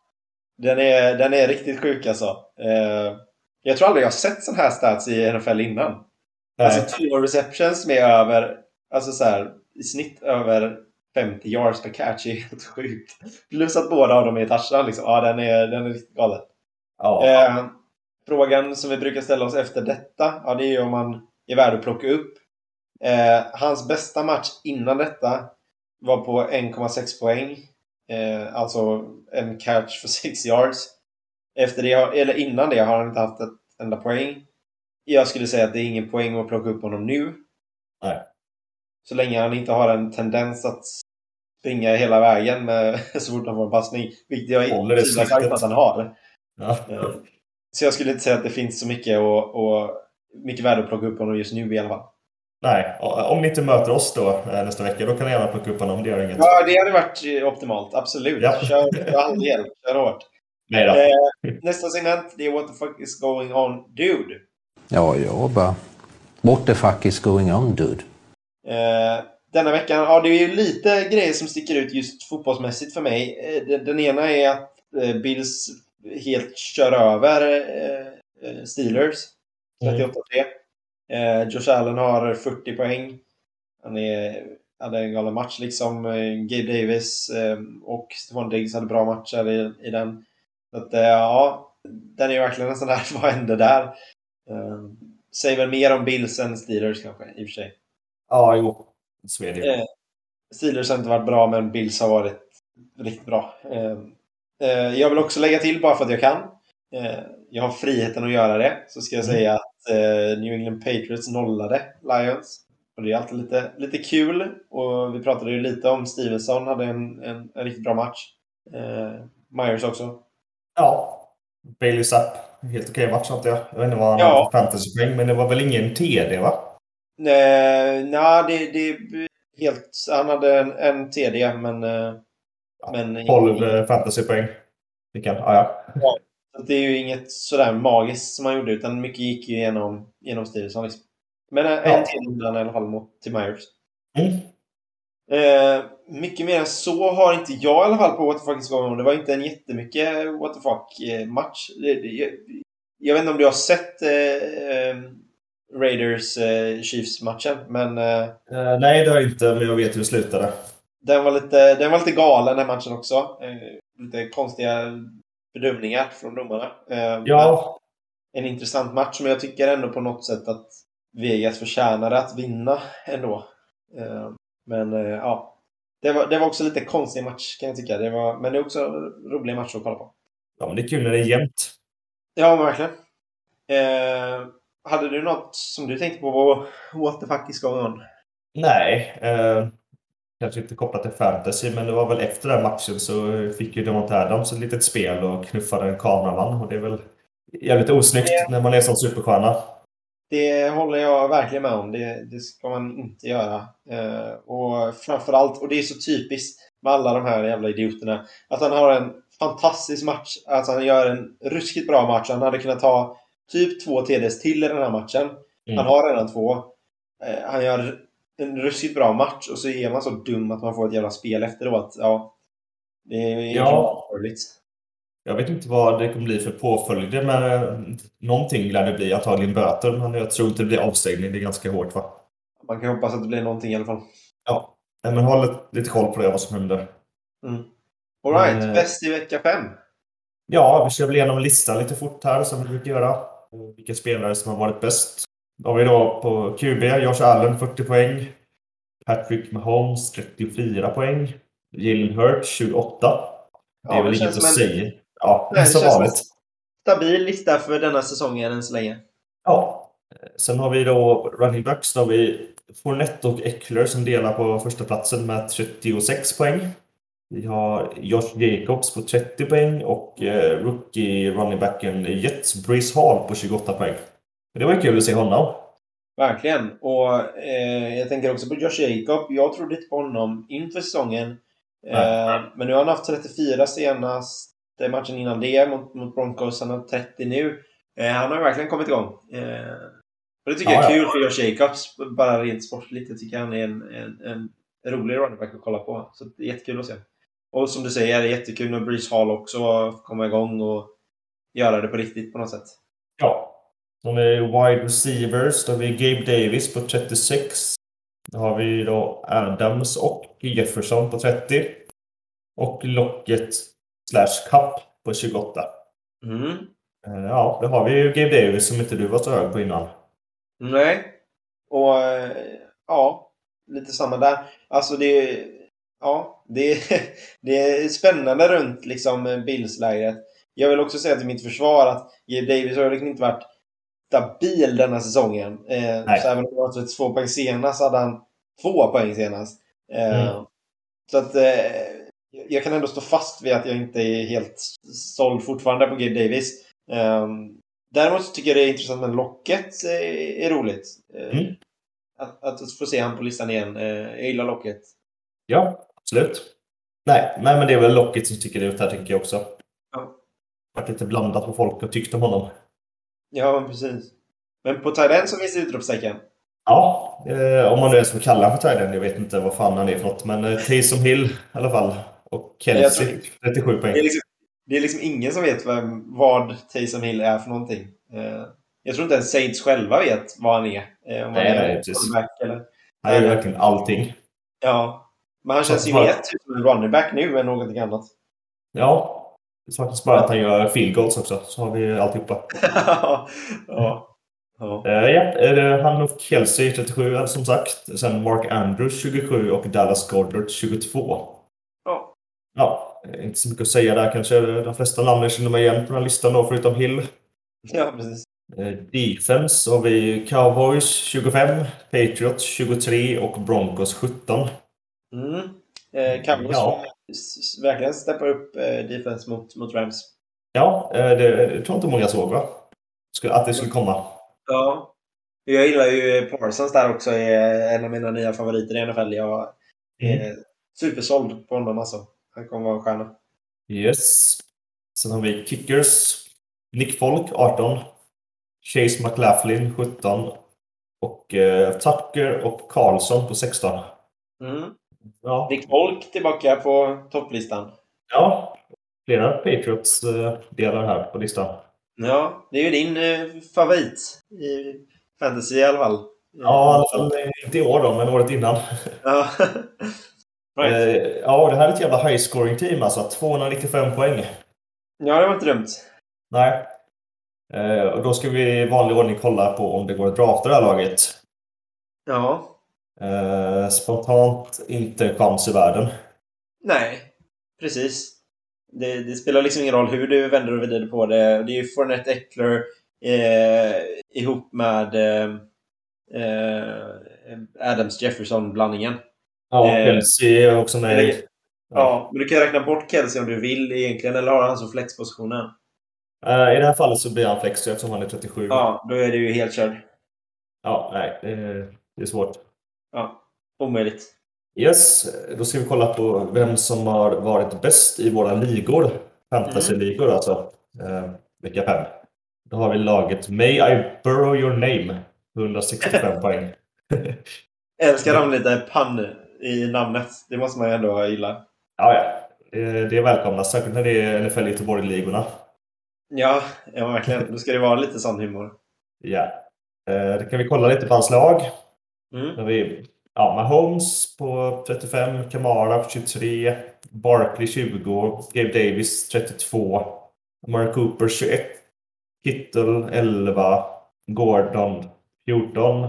Den är, den är riktigt sjuk alltså. Eh, jag tror aldrig jag har sett sån här stats i NFL innan. Nej. Alltså två receptions med över, alltså så här, i snitt över 50 yards per catch är helt sjukt. Plus att båda av dem är touchdown liksom. Ja, den är, den är riktigt galen. ja. Eh, frågan som vi brukar ställa oss efter detta, ja det är ju om man är värd att plocka upp. Eh, hans bästa match innan detta var på 1,6 poäng. Eh, alltså en catch för 6 yards. Efter det, eller innan det har han inte haft ett enda poäng. Jag skulle säga att det är ingen poäng att plocka upp honom nu. Nej. Så länge han inte har en tendens att springa hela vägen med, så fort han får en passning. Vilket jag det tvivlar att han har. Ja. Eh, Så jag skulle inte säga att det finns så mycket, och, och mycket värde att plocka upp honom just nu i alla fall. Nej, om ni inte möter oss då eh, nästa vecka, då kan ni gärna plocka upp honom. Det gör inget. Ja, det hade varit optimalt. Absolut. Ja. Kör all del. Kör hårt. Nej då. Eh, nästa segment, det är What the fuck is going on dude. Ja, jag bara... What the fuck is going on, dude? Eh, denna veckan, ja det är ju lite grejer som sticker ut just fotbollsmässigt för mig. Eh, den, den ena är att eh, Bills helt kör över eh, eh, Steelers. 38-3. Eh, Josh Allen har 40 poäng. Han är, hade en galen match liksom. Gabe Davis eh, och Stephon Diggs hade bra matcher i, i den. Så att, eh, ja, den är ju verkligen en sån där, vad hände där? Eh, säger väl mer om Bills än Steelers kanske, i och för sig. Ja, jo. Ju. Eh, Steelers har inte varit bra, men Bills har varit riktigt bra. Eh, eh, jag vill också lägga till, bara för att jag kan. Eh, jag har friheten att göra det. Så ska jag Mm. säga att New England Patriots nollade Lions. Och det är alltid lite, lite kul. Och vi pratade ju lite om Stevenson, hade en, en, en riktigt bra match. Eh, Myers också. Ja. Bailey Zapp. Helt okej match antar jag. Jag vet inte vad han Ja. för fantasypoäng, men det var väl ingen TD va? Eh, Nej, det, det helt... Han hade en, en TD, men... Eh, men 12 eh, fantasypoäng. Fick han. Ja, ja. Så det är ju inget sådär magiskt som han gjorde, utan mycket gick ju genom, genom Stevenson. Liksom. Men en Ja. han i alla fall mot till Myers. Mm. Eh, mycket mer än så har inte jag i alla fall på What the fuck is going on. Det var inte en jättemycket What the fuck-match. Jag, jag vet inte om du har sett eh, eh, Raiders eh, Chiefs-matchen, men eh, Eh, nej, det har jag inte, men jag vet hur det slutade. den, var lite, den var lite galen den matchen också. Eh, lite konstiga bedömningar från domarna. Eh, Ja, en intressant match, men jag tycker ändå på något sätt att Vegas förtjänade att vinna ändå. Men eh, ja, det var, det var också lite konstig match kan jag tycka. Det var, men det är också en rolig match att kolla på. ja men det är kul när det är jämnt. Ja, men verkligen. Eh, hade du något som du tänkte på? What the fuck is going on? Nej. Eh, kanske inte kopplat till fantasy, men det var väl efter den matchen så fick ju Devonta Adams ett litet spel och knuffade en kameraman. Och det är väl jävligt osnyggt när man är som superstjärna. Det håller jag verkligen med om. Det, det ska man inte göra. Eh, och framförallt, och det är så typiskt med alla de här jävla idioterna, att han har en fantastisk match. Alltså han gör en ruskigt bra match. Han hade kunnat ta typ två TDs till i den här matchen. Mm. Han har redan två. Eh, han gör en ruskigt bra match och så är man så dum att man får ett jävla spel efteråt. Ja, det är Ja. Jag vet inte vad det kommer bli för påföljder, men eh, någonting lär det bli. Antagligen böter, men jag tror inte det blir avstängning. Det är ganska hårt va? Man kan hoppas att det blir någonting i alla fall. Ja. Men håll lite, lite koll på det, vad som händer. Alright, Eh. bäst i vecka fem. Ja, vi kör väl igenom listan lite fort här som vi brukar göra. Och Vilka spelare som har varit bäst. Då har vi då på QB Josh Allen 40 poäng. Patrick Mahomes 34 poäng. Jalen Hurts 28. Det är Ja, väl inget att säga. Ja, det som vanligt. Stabil lista för denna säsongen än så länge. Ja. Sen har vi då running backs. Då har vi Fournette och Eckler som delar på första platsen med 36 poäng. Vi har Josh Jacobs på 30 poäng och eh, rookie running backen Jets, Breeze Hall på 28 poäng. Det var kul att se honom. Verkligen. Och eh, jag tänker också på Josh Jacob. Jag trodde inte på honom inför säsongen. Eh, men nu har han haft 34 senast matchen innan det mot, mot Broncos. Han har 30 nu. Eh, han har verkligen kommit igång. Eh, och det tycker jag Ja, är ja. kul för Josh Jacobs. Bara rent sportligt. Jag tycker han är en, en, en rolig running back att kolla på. Så det är jättekul att se. Och som du säger, det är jättekul med Breeze Hall också får komma igång och göra det på riktigt på något sätt. Ja. Som är wide receivers. Då har vi Gabe Davis på 36. Då har vi då Adams och Jefferson på 30. Och Locket slash Cup på 28. Mm. Eh, Ja, då har vi ju Gabe Davis som inte du var så hög på innan. Nej. Och eh, ja, lite samma där. Alltså det Ja, det, det är spännande runt liksom Bills-lägret. Jag vill också säga till mitt försvar att Gabe Davis har liksom inte varit stabil denna säsongen. Eh, så även om det var 32 poäng senast hade han två poäng senast. Eh, Mm. Så att eh, jag kan ändå stå fast vid att jag inte är helt såld fortfarande på Gabe Davis. Eh, däremot så tycker jag det är intressant med locket eh, är roligt. Eh, Mm. att, att få se han på listan igen. Eh, jag gillar locket. Ja, absolut. Nej, nej men det är väl Locket som tycker det ut här tycker jag också. Ja. Varit lite blandat på folk och tyckt om honom. Ja, men precis. Men på Thailand så finns det utropstecken. Ja, eh, om man nu ens får kalla honom för Thailand. Jag vet inte vad fan han är för något. Men eh, Taysom Hill i alla fall. Och Kelsey, tror- 37 poäng. Det är, liksom, det är liksom ingen som vet vem, vad Taysom Hill är för någonting. Eh, jag tror inte ens Saints själva vet vad han är. Eh, om han Nej, är nej, precis. eller... Han är ju verkligen allting. Ja. Men han känns ju Ja. mer typ som en running back nu än någonting annat. Ja, det saknas bara att han gör field goals också. Så har vi alltihopa. ja. ja. Uh, ja, eh, han och Kelsey 37 som sagt. Sen Mark Andrews 27 och Dallas Goddard 22. Ja. Inte så mycket att säga där kanske. De flesta namnen känner man igen på den här listan då, förutom Hill. ja, precis. Eh, Defense har vi Cowboys 25, Patriots 23 och Broncos 17. Mm. Eh, Cowboys Ja. verkligen steppar upp eh, defense mot, mot Rams. Ja, eh, det, det tror inte många såg va? Skulle, att det skulle komma. Ja. Jag gillar ju Parsons där också. Är en av mina nya favoriter i NFL. Jag är supersåld på honom alltså. Han kommer vara en stjärna. Yes. Sen har vi Kickers. Nick Folk 18. Chase McLaughlin 17. Och eh, Tucker och Karlsson på 16. Mm. Ja, Nick Folk tillbaka på topplistan. ja flera Patriots eh, delar här på listan. Ja, det är ju din eh, favorit i fantasy i alla fall. Ja, i alla fall eh, inte i år då, men året innan. Ja. right. Eh, ja, det här är ett jävla high scoring team alltså. 295 poäng. Ja, det var inte dumt. Nej. Eh, och då ska vi i vanlig ordning kolla på om det går att drafta det här laget. Ja. Eh, spontant inte chans i världen. Nej, precis. Det, det spelar liksom ingen roll hur du vänder och vrider på det. Det är ju Fournette Eckler eh, ihop med eh, eh, Adams Jefferson-blandningen. Ja, Eh, Kelsey är också med. eller- Ja, men du kan räkna bort Kelsey om du vill egentligen, eller har han som flexpositionen? Eh, I det här fallet så blir han flex eftersom han är 37. Ja, då är det ju helt körd. Ja, nej, det är, svårt. Ja, omöjligt. Yes, då ska vi kolla på vem som har varit bäst i våra ligor. Fantasy-ligor alltså. Eh, vecka 5. Då har vi laget May I Burrow Your Name. 165 poäng. Älskar de lite pann i namnet. Det måste man ju ändå gilla. Ja, ja. Det, det är välkomna, särskilt när det är NFL Göteborg-ligorna. Ja, ja verkligen. Då ska det vara lite sån humor. Ja. Eh, då kan vi kolla lite på hans lag. Mm. Vi ja, Mahomes på 35, Kamara på 23, Barkley 20, Gabe Davis 32, Mark Cooper 21, Kittle 11, Gordon 14.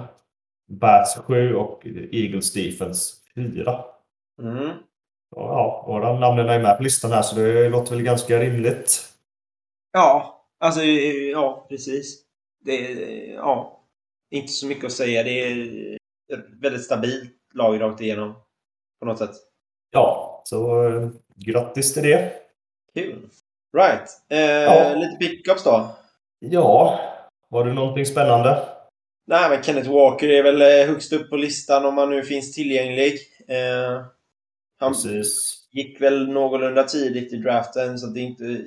Bats 7 och Eagles Defense 4. Mm. Ja, båda namnen är med på listan här så det låter väl ganska rimligt. Ja, alltså ja, precis. Det är, ja, inte så mycket att säga. Det är ett väldigt stabilt lag rakt igenom. På något sätt. Ja, så eh, grattis till det. Kul. Right. Eh, Ja. Lite pickups då. Ja, var det någonting spännande? Nej, men Kenneth Walker är väl eh, högst upp på listan om han nu finns tillgänglig. Eh, han Precis. gick väl någorlunda tidigt i draften så det är inte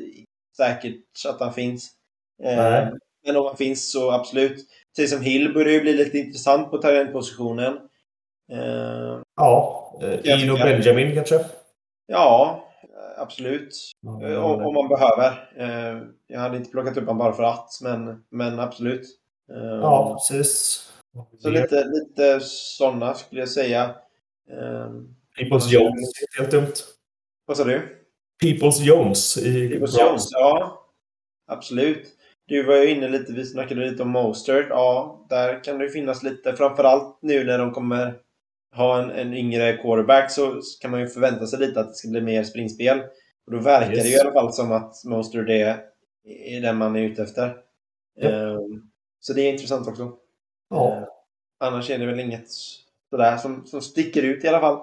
säkert att han finns. Eh, men om han finns så absolut. Precis som Hill börjar ju bli lite intressant på talentpositionen. Eh, Ja, eh, Ino Benjamin kanske? ja, absolut. Eh, Mm. Om, om man behöver. Eh, jag hade inte plockat upp honom bara för att, men, men absolut. Ja, precis. Så lite, lite sådana skulle jag säga. Eh, Peoples Jones, helt dumt. vad sa du? Peoples Jones i Peoples Jones, ja. Absolut. Du var ju inne lite, vi snackade lite om Mostert. Ja, där kan det ju finnas lite. Framförallt nu när de kommer ha en, en yngre quarterback så kan man ju förvänta sig lite att det ska bli mer springspel. Och då verkar Yes. det ju i alla fall som att Mostert är, är den man är ute efter. Ja. Ehm, så det är intressant också. Ja. Eh, annars är det väl inget sådär som, som sticker ut i alla fall.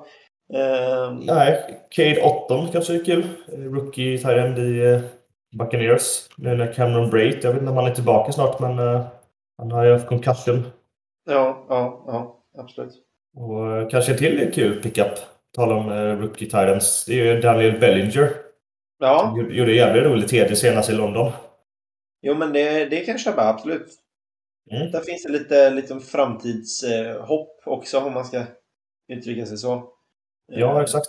Ehm, Nej, Cade Otton kanske är kul. Eh, Rookie Tyrend i eh, Buccaneers. Nu när Cameron Brait, jag vet inte om han är tillbaka snart men eh, han har ju haft concussion. ja, ja, ja, absolut. Och eh, kanske en till kul pickup. Tala om eh, Rookie Tyrens. Det är ju Daniel Bellinger. Ja, gjorde- jävligt rolig TD senast i London. jo men det, det kan jag köpa, absolut. Mm. Där finns det lite liksom framtidshopp också om man ska uttrycka sig så. Ja, Eh, exakt.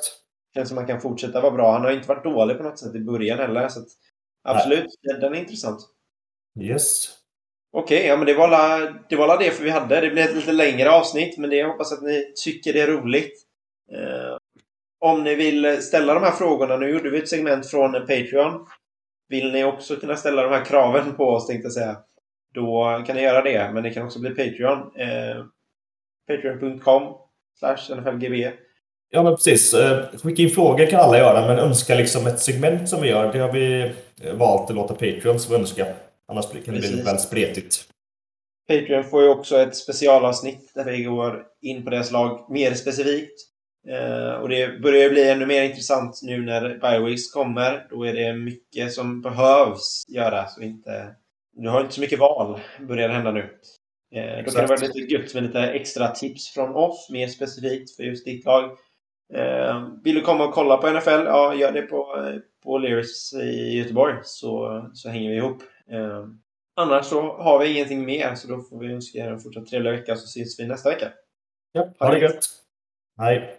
Känns som man kan fortsätta vara bra. Han har inte varit dålig på något sätt i början heller. Så att, absolut, den, den är intressant. Yes. Okej, ja men det var, la, det var la det för vi hade. Det blev ett lite längre avsnitt, men det jag hoppas att ni tycker det är roligt. Eh, om ni vill ställa de här frågorna, nu gjorde vi ett segment från Patreon. Vill ni också kunna ställa de här kraven på oss, tänkte jag säga. Då kan ni göra det, men det kan också bli Patreon. Eh, Patreon.com slash NFLGB. Ja, men precis. Eh, Skicka in frågor kan alla göra, men önska liksom ett segment som vi gör. Det har vi eh, valt att låta Patreons önska. Annars kan det bli Precis. väldigt spretigt. Patreon får ju också ett specialavsnitt där vi går in på deras lag mer specifikt. Eh, och det börjar ju bli ännu mer intressant nu när Bioweeks kommer. Då är det mycket som behövs göras och inte... Du har inte så mycket val, börjar det hända nu. Eh, då kan det vara lite gött med lite extra tips från oss, mer specifikt för just ditt lag. Eh, vill du komma och kolla på NFL? Ja, gör det på, på Lears i Göteborg så, så hänger vi ihop. Eh, Annars så har vi ingenting mer så då får vi önska er en fortsatt trevlig vecka så ses vi nästa vecka. Ja, ha det gött. Hej.